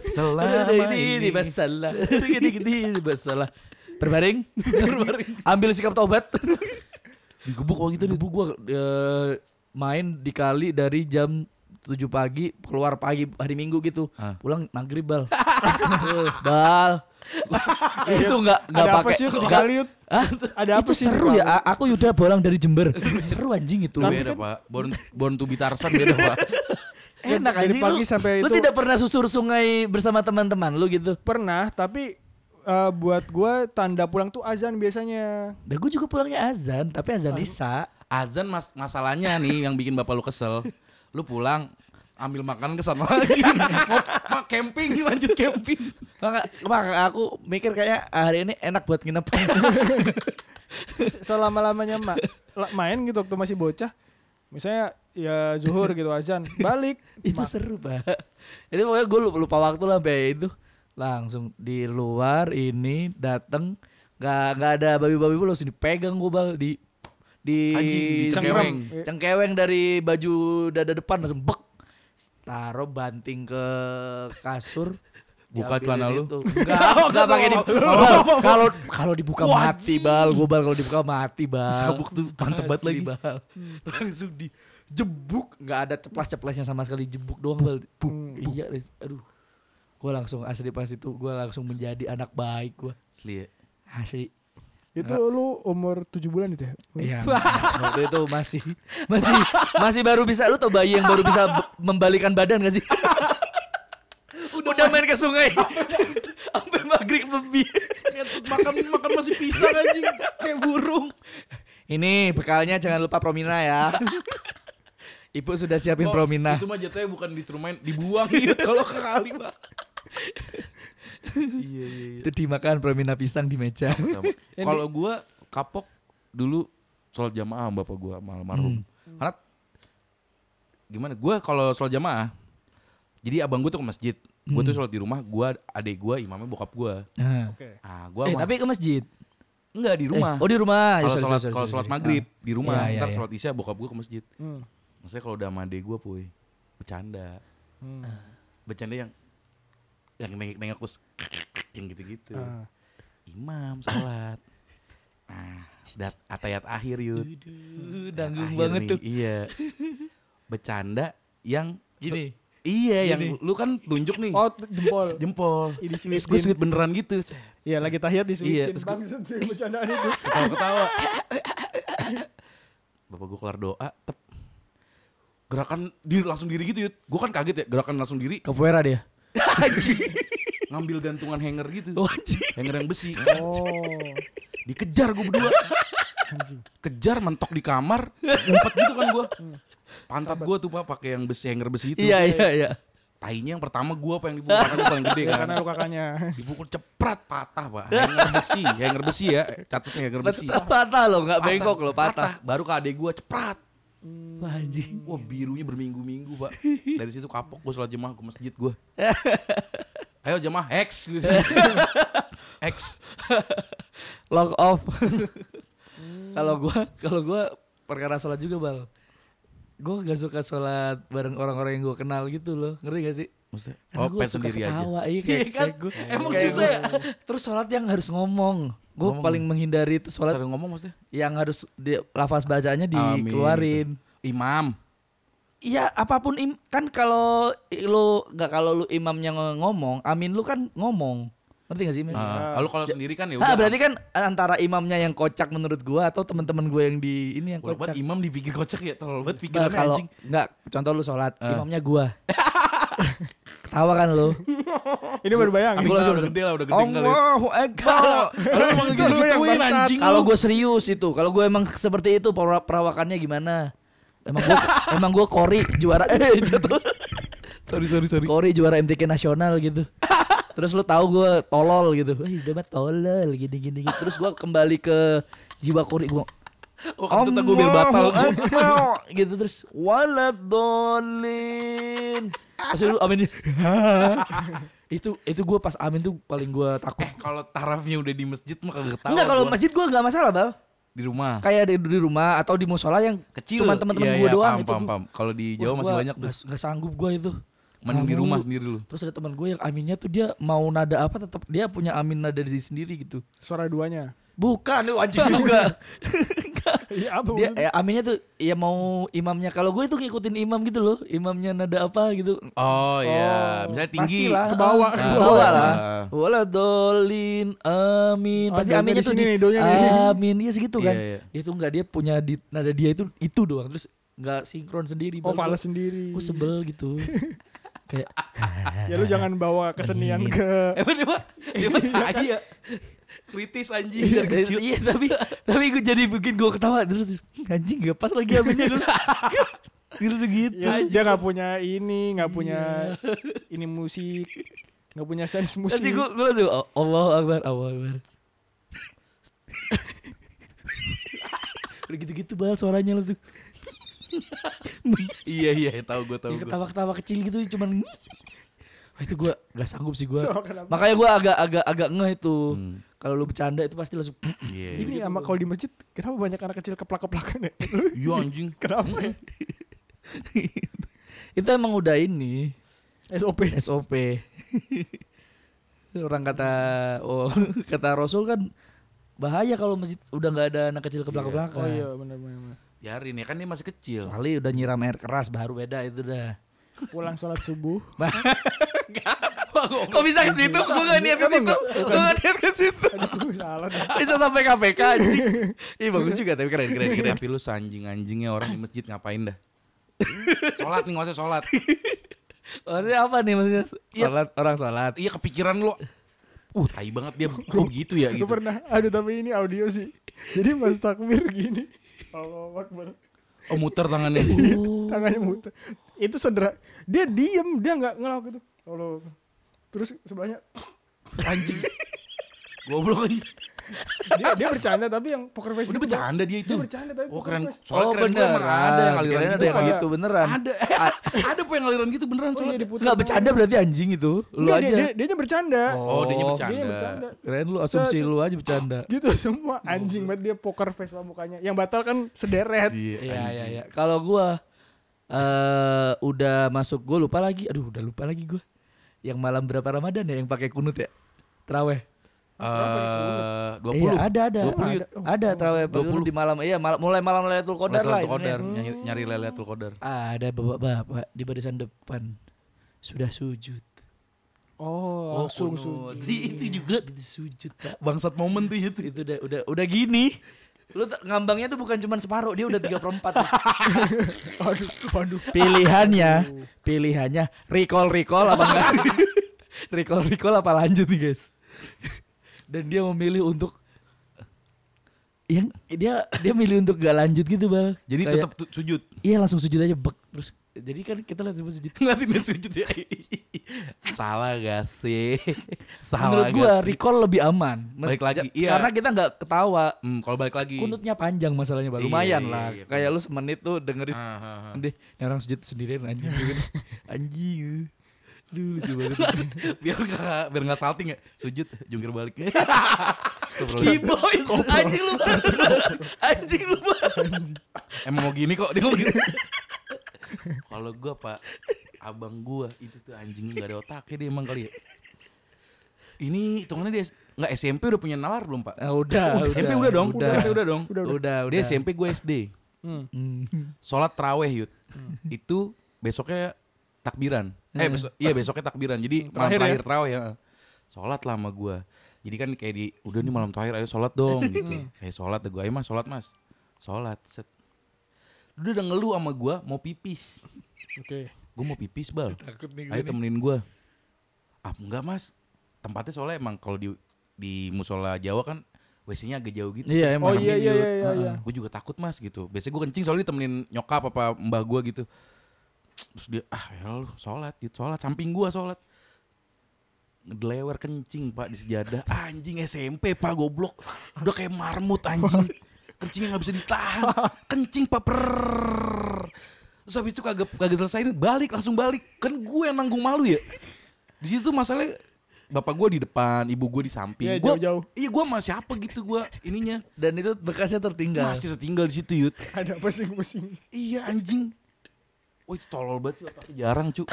Selama ini ini. masalah gini gini ini masalah berbaring? Ambil sikap taubat. Digebuk waktu itu Gebu gua eh, main dikali dari jam 7 pagi keluar pagi hari Minggu gitu Ah. pulang maghrib bal bal itu nggak nggak Ada apa pakai nggak-? Hah? Ada apa itu sih seru ya A- aku Yuda bolang dari Jember seru anjing itu beda pak. Born Born to be Tarzan beda pak. enak Dari anjing pagi lu, sampai lu itu- tidak pernah susur sungai bersama teman-teman lu gitu Pernah, tapi eh, buat gua tanda pulang tuh azan biasanya. Nah, gue juga pulangnya azan, tapi azan Isya. Azan mas masalahnya nih yang bikin bapak lu kesel. Lu pulang ambil makanan ke sana lagi. mau, mau camping lanjut camping. Maka, maka aku mikir kayak ah, hari ini enak buat nginep. Selama lamanya mak la- main gitu waktu masih bocah. Misalnya ya zuhur gitu azan, balik. itu Ma- seru pak. Jadi pokoknya gue lupa waktu lah sampai itu langsung di luar ini dateng nggak nggak ada babi-babi lu langsung dipegang gue bal di di Anjing, di cengkeweng. cengkeweng dari baju dada depan langsung bek taruh banting ke kasur Buka celana lu? itu. Enggak, enggak pakai di kalau kalau dibuka mati bal, gue bal kalau dibuka mati bal. Sabuk tuh mantep banget lagi. Bal. Langsung dijebuk, nggak ada ceplas-ceplesnya sama sekali jebuk doang bal. Buk. Iya, aduh. Gue langsung asli pas itu gue langsung menjadi anak baik gue. Asli ya. Asli. Itu lu umur 7 bulan itu ya? Iya, waktu itu masih masih masih baru bisa lu tau bayi yang baru bisa membalikan badan gak sih? Udah, main ke sungai sampai maghrib lebih. makan makan masih pisang anjing kayak burung. Ini bekalnya jangan lupa promina ya. Ibu sudah siapin Oh, promina. Itu mah jatuhnya bukan disuruh main, dibuang gitu kalau ke kali, Pak. Iya, iya, iya. Itu dimakan promina pisang di meja. Kalau gua kapok dulu sholat jamaah sama bapak gua sama almarhum. Karena gimana? Gua kalau sholat jamaah, jadi abang gua tuh ke masjid. Gua tuh sholat di rumah, gua adik gua imamnya bokap gua. Nah. Oke. Ah, gua Eh, tapi ke masjid. enggak di rumah. Eh, oh di rumah. Ya, kalau sorry, sholat kalau sholat maghrib di rumah, Iya, iya, ntar iya. sholat isya bokap gua ke masjid. Hmm. Maksudnya kalau udah sama adik gua, puy, bercanda. Hmm. Bercanda yang yang nengok terus yang gitu-gitu. Ah. Imam sholat. Nah, udah atayat akhir yud. Akhir banget nih, tuh. Iya. Bercanda yang Gini. iya yang Gini. lu kan tunjuk nih Oh jempol. jempol. Ini Terus gue sweet beneran gitu. Iya lagi tahiyat di Iya, sini. terus bercandaan itu. Ketawa-ketawa. Bapak gue kelar doa, tep. Gerakan diri langsung diri gitu, Yud. Gue kan kaget ya, gerakan langsung diri. Capoeira dia. Ngambil gantungan hanger gitu. Oh, anjing. Hanger yang besi. Oh. Dikejar gue berdua. Anjing. Kejar mentok di kamar, ngumpet gitu kan gue. Pantat gue tuh pak pakai yang besi hanger besi itu. Iya, iya, iya. Tainya yang pertama gue apa yang dipukul karena gue paling gede kan. karena lu kakaknya. Dipukul ceprat patah pak. Hanger besi, hanger besi ya. Catatnya hanger besi. Patah, patah loh, nggak bengkok loh, patah. Baru ke adek gue ceprat. Wah, anjing. Wah birunya berminggu-minggu pak. Dari situ kapok gue sholat jemaah ke masjid gue. Ayo jemaah X. gitu. X. Lock off. Kalau gua, kalau gua perkara sholat juga bal. Gua gak suka sholat bareng orang-orang yang gua kenal gitu loh, ngerti gak sih? Maksudnya? Karena Oh pengen suka sendiri aja. ketawa, Iya, kayak, Iya kan? kayak gua, Emang susah ya? Terus sholat yang harus ngomong. Gue Ngomong. paling menghindari itu sholat Sering ngomong maksudnya? yang harus di, lafaz bacaannya Amin, dikeluarin. Imam. Iya, apa pun im, kan kalau lu nggak kalau lu imamnya ng- ngomong, amin lu kan ngomong. Ngerti gak sih, Men? Ah, lalu kalau sendiri kan ya Ah, udah. berarti kan antara imamnya yang kocak menurut gua atau teman-teman gua yang di ini yang Kalau buat kocak. imam dipikir kocak ya, terlalu buat Nah, pikiran kalau anjing. enggak contoh lu sholat, Ah. imamnya gua. Ketawa kan lu. Ini baru Gua udah langsung- gede lah, udah gede kali. Allahu Akbar. Lu emang gitu-gituin bangsat. anjing Kalau gue serius itu, kalau gue emang seperti itu pera- perawakannya gimana? Emang gue emang gue kori juara eh jatuh. Sorry, sorry, sorry. Kori juara MTK nasional gitu. Terus lu tahu gue tolol gitu. Eh udah mah tolol gini gini gitu. Terus gue kembali ke jiwa kori gue. Oh, kentut gue biar batal. Gitu terus waladolin. Pas lu amin itu itu gue pas amin tuh paling gue takut. Kalau tarafnya udah di masjid mah kagak tahu. Enggak kalau masjid gue nggak masalah bal. di rumah. Kayak di, di rumah atau di musola yang Kecil. Cuman teman-teman Iya, gue iya, doang paham, itu. paham, paham. Kalau di Jawa masih gua banyak tuh. Gak, gak sanggup gue itu. Mending di rumah sendiri lu. Terus ada teman gue yang aminnya tuh dia mau nada apa tetap dia punya amin nada di sendiri gitu. Suara duanya. Bukan lu anjing juga. Iya apa dia ya, aminnya tuh ya mau imamnya. Kalau gue itu ngikutin imam gitu loh. Imamnya nada apa gitu. Oh iya, Oh, misalnya tinggi. Pastilah. Ke bawah, Ah, ke ke bawah. bawah lah. Ah. Waladolin amin. Oh, Pasti doanya aminnya di tuh di nih, doanya nih. amin. Iya segitu kan. Iya, iya. Dia tuh enggak dia punya di nada dia itu itu doang. Terus nggak sinkron sendiri. Oh Bal. fales sendiri. Gue sebel gitu. Kayak Ya lu jangan bawa kesenian ke Emang dia mah, dia mah tai ya. Kritis anjing Iya, dari kecil. iya tapi tapi gue jadi bikin gue ketawa terus anjing gak pas lagi aminnya gue terus segitu. Ya, dia nggak punya ini, nggak punya ini musik, nggak punya sense musik. Terus gue gue langsung "Oh, Allahu Akbar Allahu Akbar. Udah gitu-gitu bal suaranya langsung. Iya iya, tahu gue tahu Ya, ketawa-ketawa kecil gitu cuman Wah, itu gue gak sanggup sih gue So? Makanya gue agak agak agak ngeh itu. Hmm, Kalau lu bercanda itu pasti langsung Iya. Ini sama kalau di masjid, kenapa banyak anak kecil keplak-keplakan ya? Iya anjing. kenapa ya? Itu emang udah ini SOP. SOP. Orang kata oh kata Rasul kan bahaya kalau masjid udah nggak ada anak kecil ke belakang Oh iya benar benar. benar. Biarin ya kan dia masih kecil. Kali udah nyiram air keras baru beda itu dah. Pulang sholat subuh. Kok bisa ke situ? Gue gak niat ke situ. Gue gak niat ke situ. Bisa sampai KPK anjing. Ih bagus juga tapi keren keren keren. Tapi lu sanjing-anjingnya orang di masjid ngapain dah? Sholat nih usah sholat. Maksudnya apa nih maksudnya? Salat orang salat. Iya kepikiran lu. Uh, tai banget dia kok begitu ya Gue gitu. pernah, aduh tapi ini audio sih. Jadi pas takbir gini. Allah Akbar. Oh, muter tangannya. Tangannya muter. Itu sederhana. Dia diem, dia nggak ngelawak itu. Akbar. Terus sebelahnya Anjing. Goblok aja. dia dia bercanda tapi yang poker face Udah bercanda dia itu. dia bercanda tapi Oh poker keren. face. Soalnya oh keren gue bener. emang ada yang aliran gitu. ada yang kayak- gitu beneran. Ada. Eh, ada apa yang aliran gitu beneran Oh, iya, soalnya. diputer Enggak sama bercanda berarti anjing itu. Lu aja. dia, dia, dia bercanda Oh, dia Oh, bercanda. dia bercanda Keren lu asumsi lu aja bercanda. gitu semua anjing banget dia poker face sama mukanya yang batal kan sederet Iya, Iya iya iya. Kalau gua eh udah masuk gua lupa lagi. Aduh, udah lupa lagi gua. Yang malam berapa Ramadan ya yang pakai kunut ya? Traweh. Eh, 20. Iya, ada ada. 20 Yud. Oh, Ada traweh pagi 20. di malam. Iya, mal- mulai malam Lailatul Qadar lah. Lailatul Qadar, intinya. nyari, nyari Lailatul Qadar. Ada bapak-bapak di barisan depan sudah sujud. oh langsung kunut. sujud. Itu juga sujud, Pak. bangsat momen tuh itu. Itu udah udah udah gini. Lu ngambangnya tuh bukan cuma separuh, dia udah 3 per 4. aduh waduh Pilihannya, pilihannya recall recall apa enggak? recall recall apa lanjut nih, guys? Dan dia memilih untuk yang dia dia milih untuk gak lanjut gitu, Bal. Jadi Kayak, tetap sujud. iya langsung sujud aja bek terus jadi kan kita lihat sujud. Ngeliatin dia sujud ya. Salah gak sih? Salah Menurut sih? recall lebih aman. Mes- Balik lagi, iya. Karena kita nggak ketawa. Hmm, kalau balik lagi. Kunutnya panjang masalahnya, Bal. Iya, Lumayan iya, lah. iya, Kayak lu semenit tuh dengerin Ah, ah, ah. Deh, ini orang sujud sendirian anjing gitu. anjing. Duh, lucu banget. biar gak biar gak salting ya sujud jungkir balik. Kiboy, anjing lu banget. Anjing lu banget. emang mau gini kok dia ngomong gitu kalau gua pak abang gua itu tuh anjing gak ada otaknya dia emang kali ya. Ini hitungannya dia nggak SMP udah punya nalar belum pak? Nah, udah, Oh, SMP udah dong udah. SMP udah dong. Udah, Udah, udah. dia SMP gue SD Hmm. Hmm. sholat teraweh yud. Itu besoknya takbiran. Eh besok iya besoknya takbiran. Jadi malam Terakhir ya? terakhir teraweh ya sholat lah sama gue jadi kan kayak di udah nih malam terakhir ayo sholat dong gitu. Kayak sholat gue ayo mas sholat mas. Sholat set udah udah ngeluh sama gue mau pipis. Oke. Gue mau pipis bal. Takut nih ayo temenin gue ah enggak mas. Tempatnya soalnya emang kalau di di musola Jawa kan WC-nya agak jauh gitu. Iya, oh emang. iya iya iya iya, iya. gue juga takut mas gitu. Biasanya gue kencing soalnya ditemenin nyokap apa mbah gue gitu. Terus dia ah ya lu sholat gitu sholat. Samping gue sholat. Ngedelewer kencing pak di sejadah. Anjing SMP pak goblok. Udah kayak marmut anjing kencingnya nggak bisa ditahan. Kencing pak per terus habis itu kagak kagak selesai balik langsung balik. Kan gue yang nanggung malu ya. Di situ masalahnya bapak gue di depan ibu gue di samping. Iya, Gua- jauh-jauh. iya gue masih apa gitu gue ininya. Dan itu bekasnya tertinggal. masih tertinggal di situ yud. Ada pusing-pusing Iya anjing. Wah itu tolol banget sih otaknya. Jarang cu.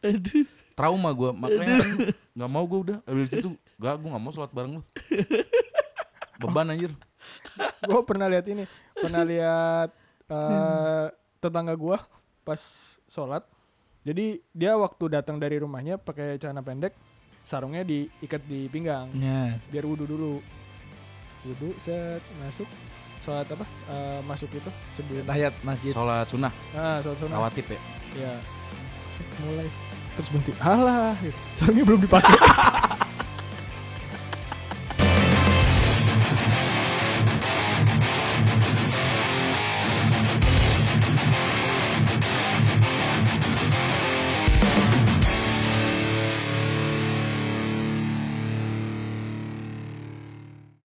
Aduh. Trauma gue makanya nggak mau gue udah. Dari situ gak gue nggak mau sholat bareng lu. Beban anjir. gue pernah lihat ini pernah lihat eh, tetangga gue pas sholat. Jadi dia waktu datang dari rumahnya pakai celana pendek sarungnya diikat di pinggang. Ya. biar wudhu dulu. Wudhu set masuk. Sholat apa? Eh, masuk itu sebelum. Tahiyat masjid. Sholat sunnah. Ah sholat sunnah. Rawatib ya. ya mulai. Terus berhenti. Alah gitu. sarungnya belum dipakai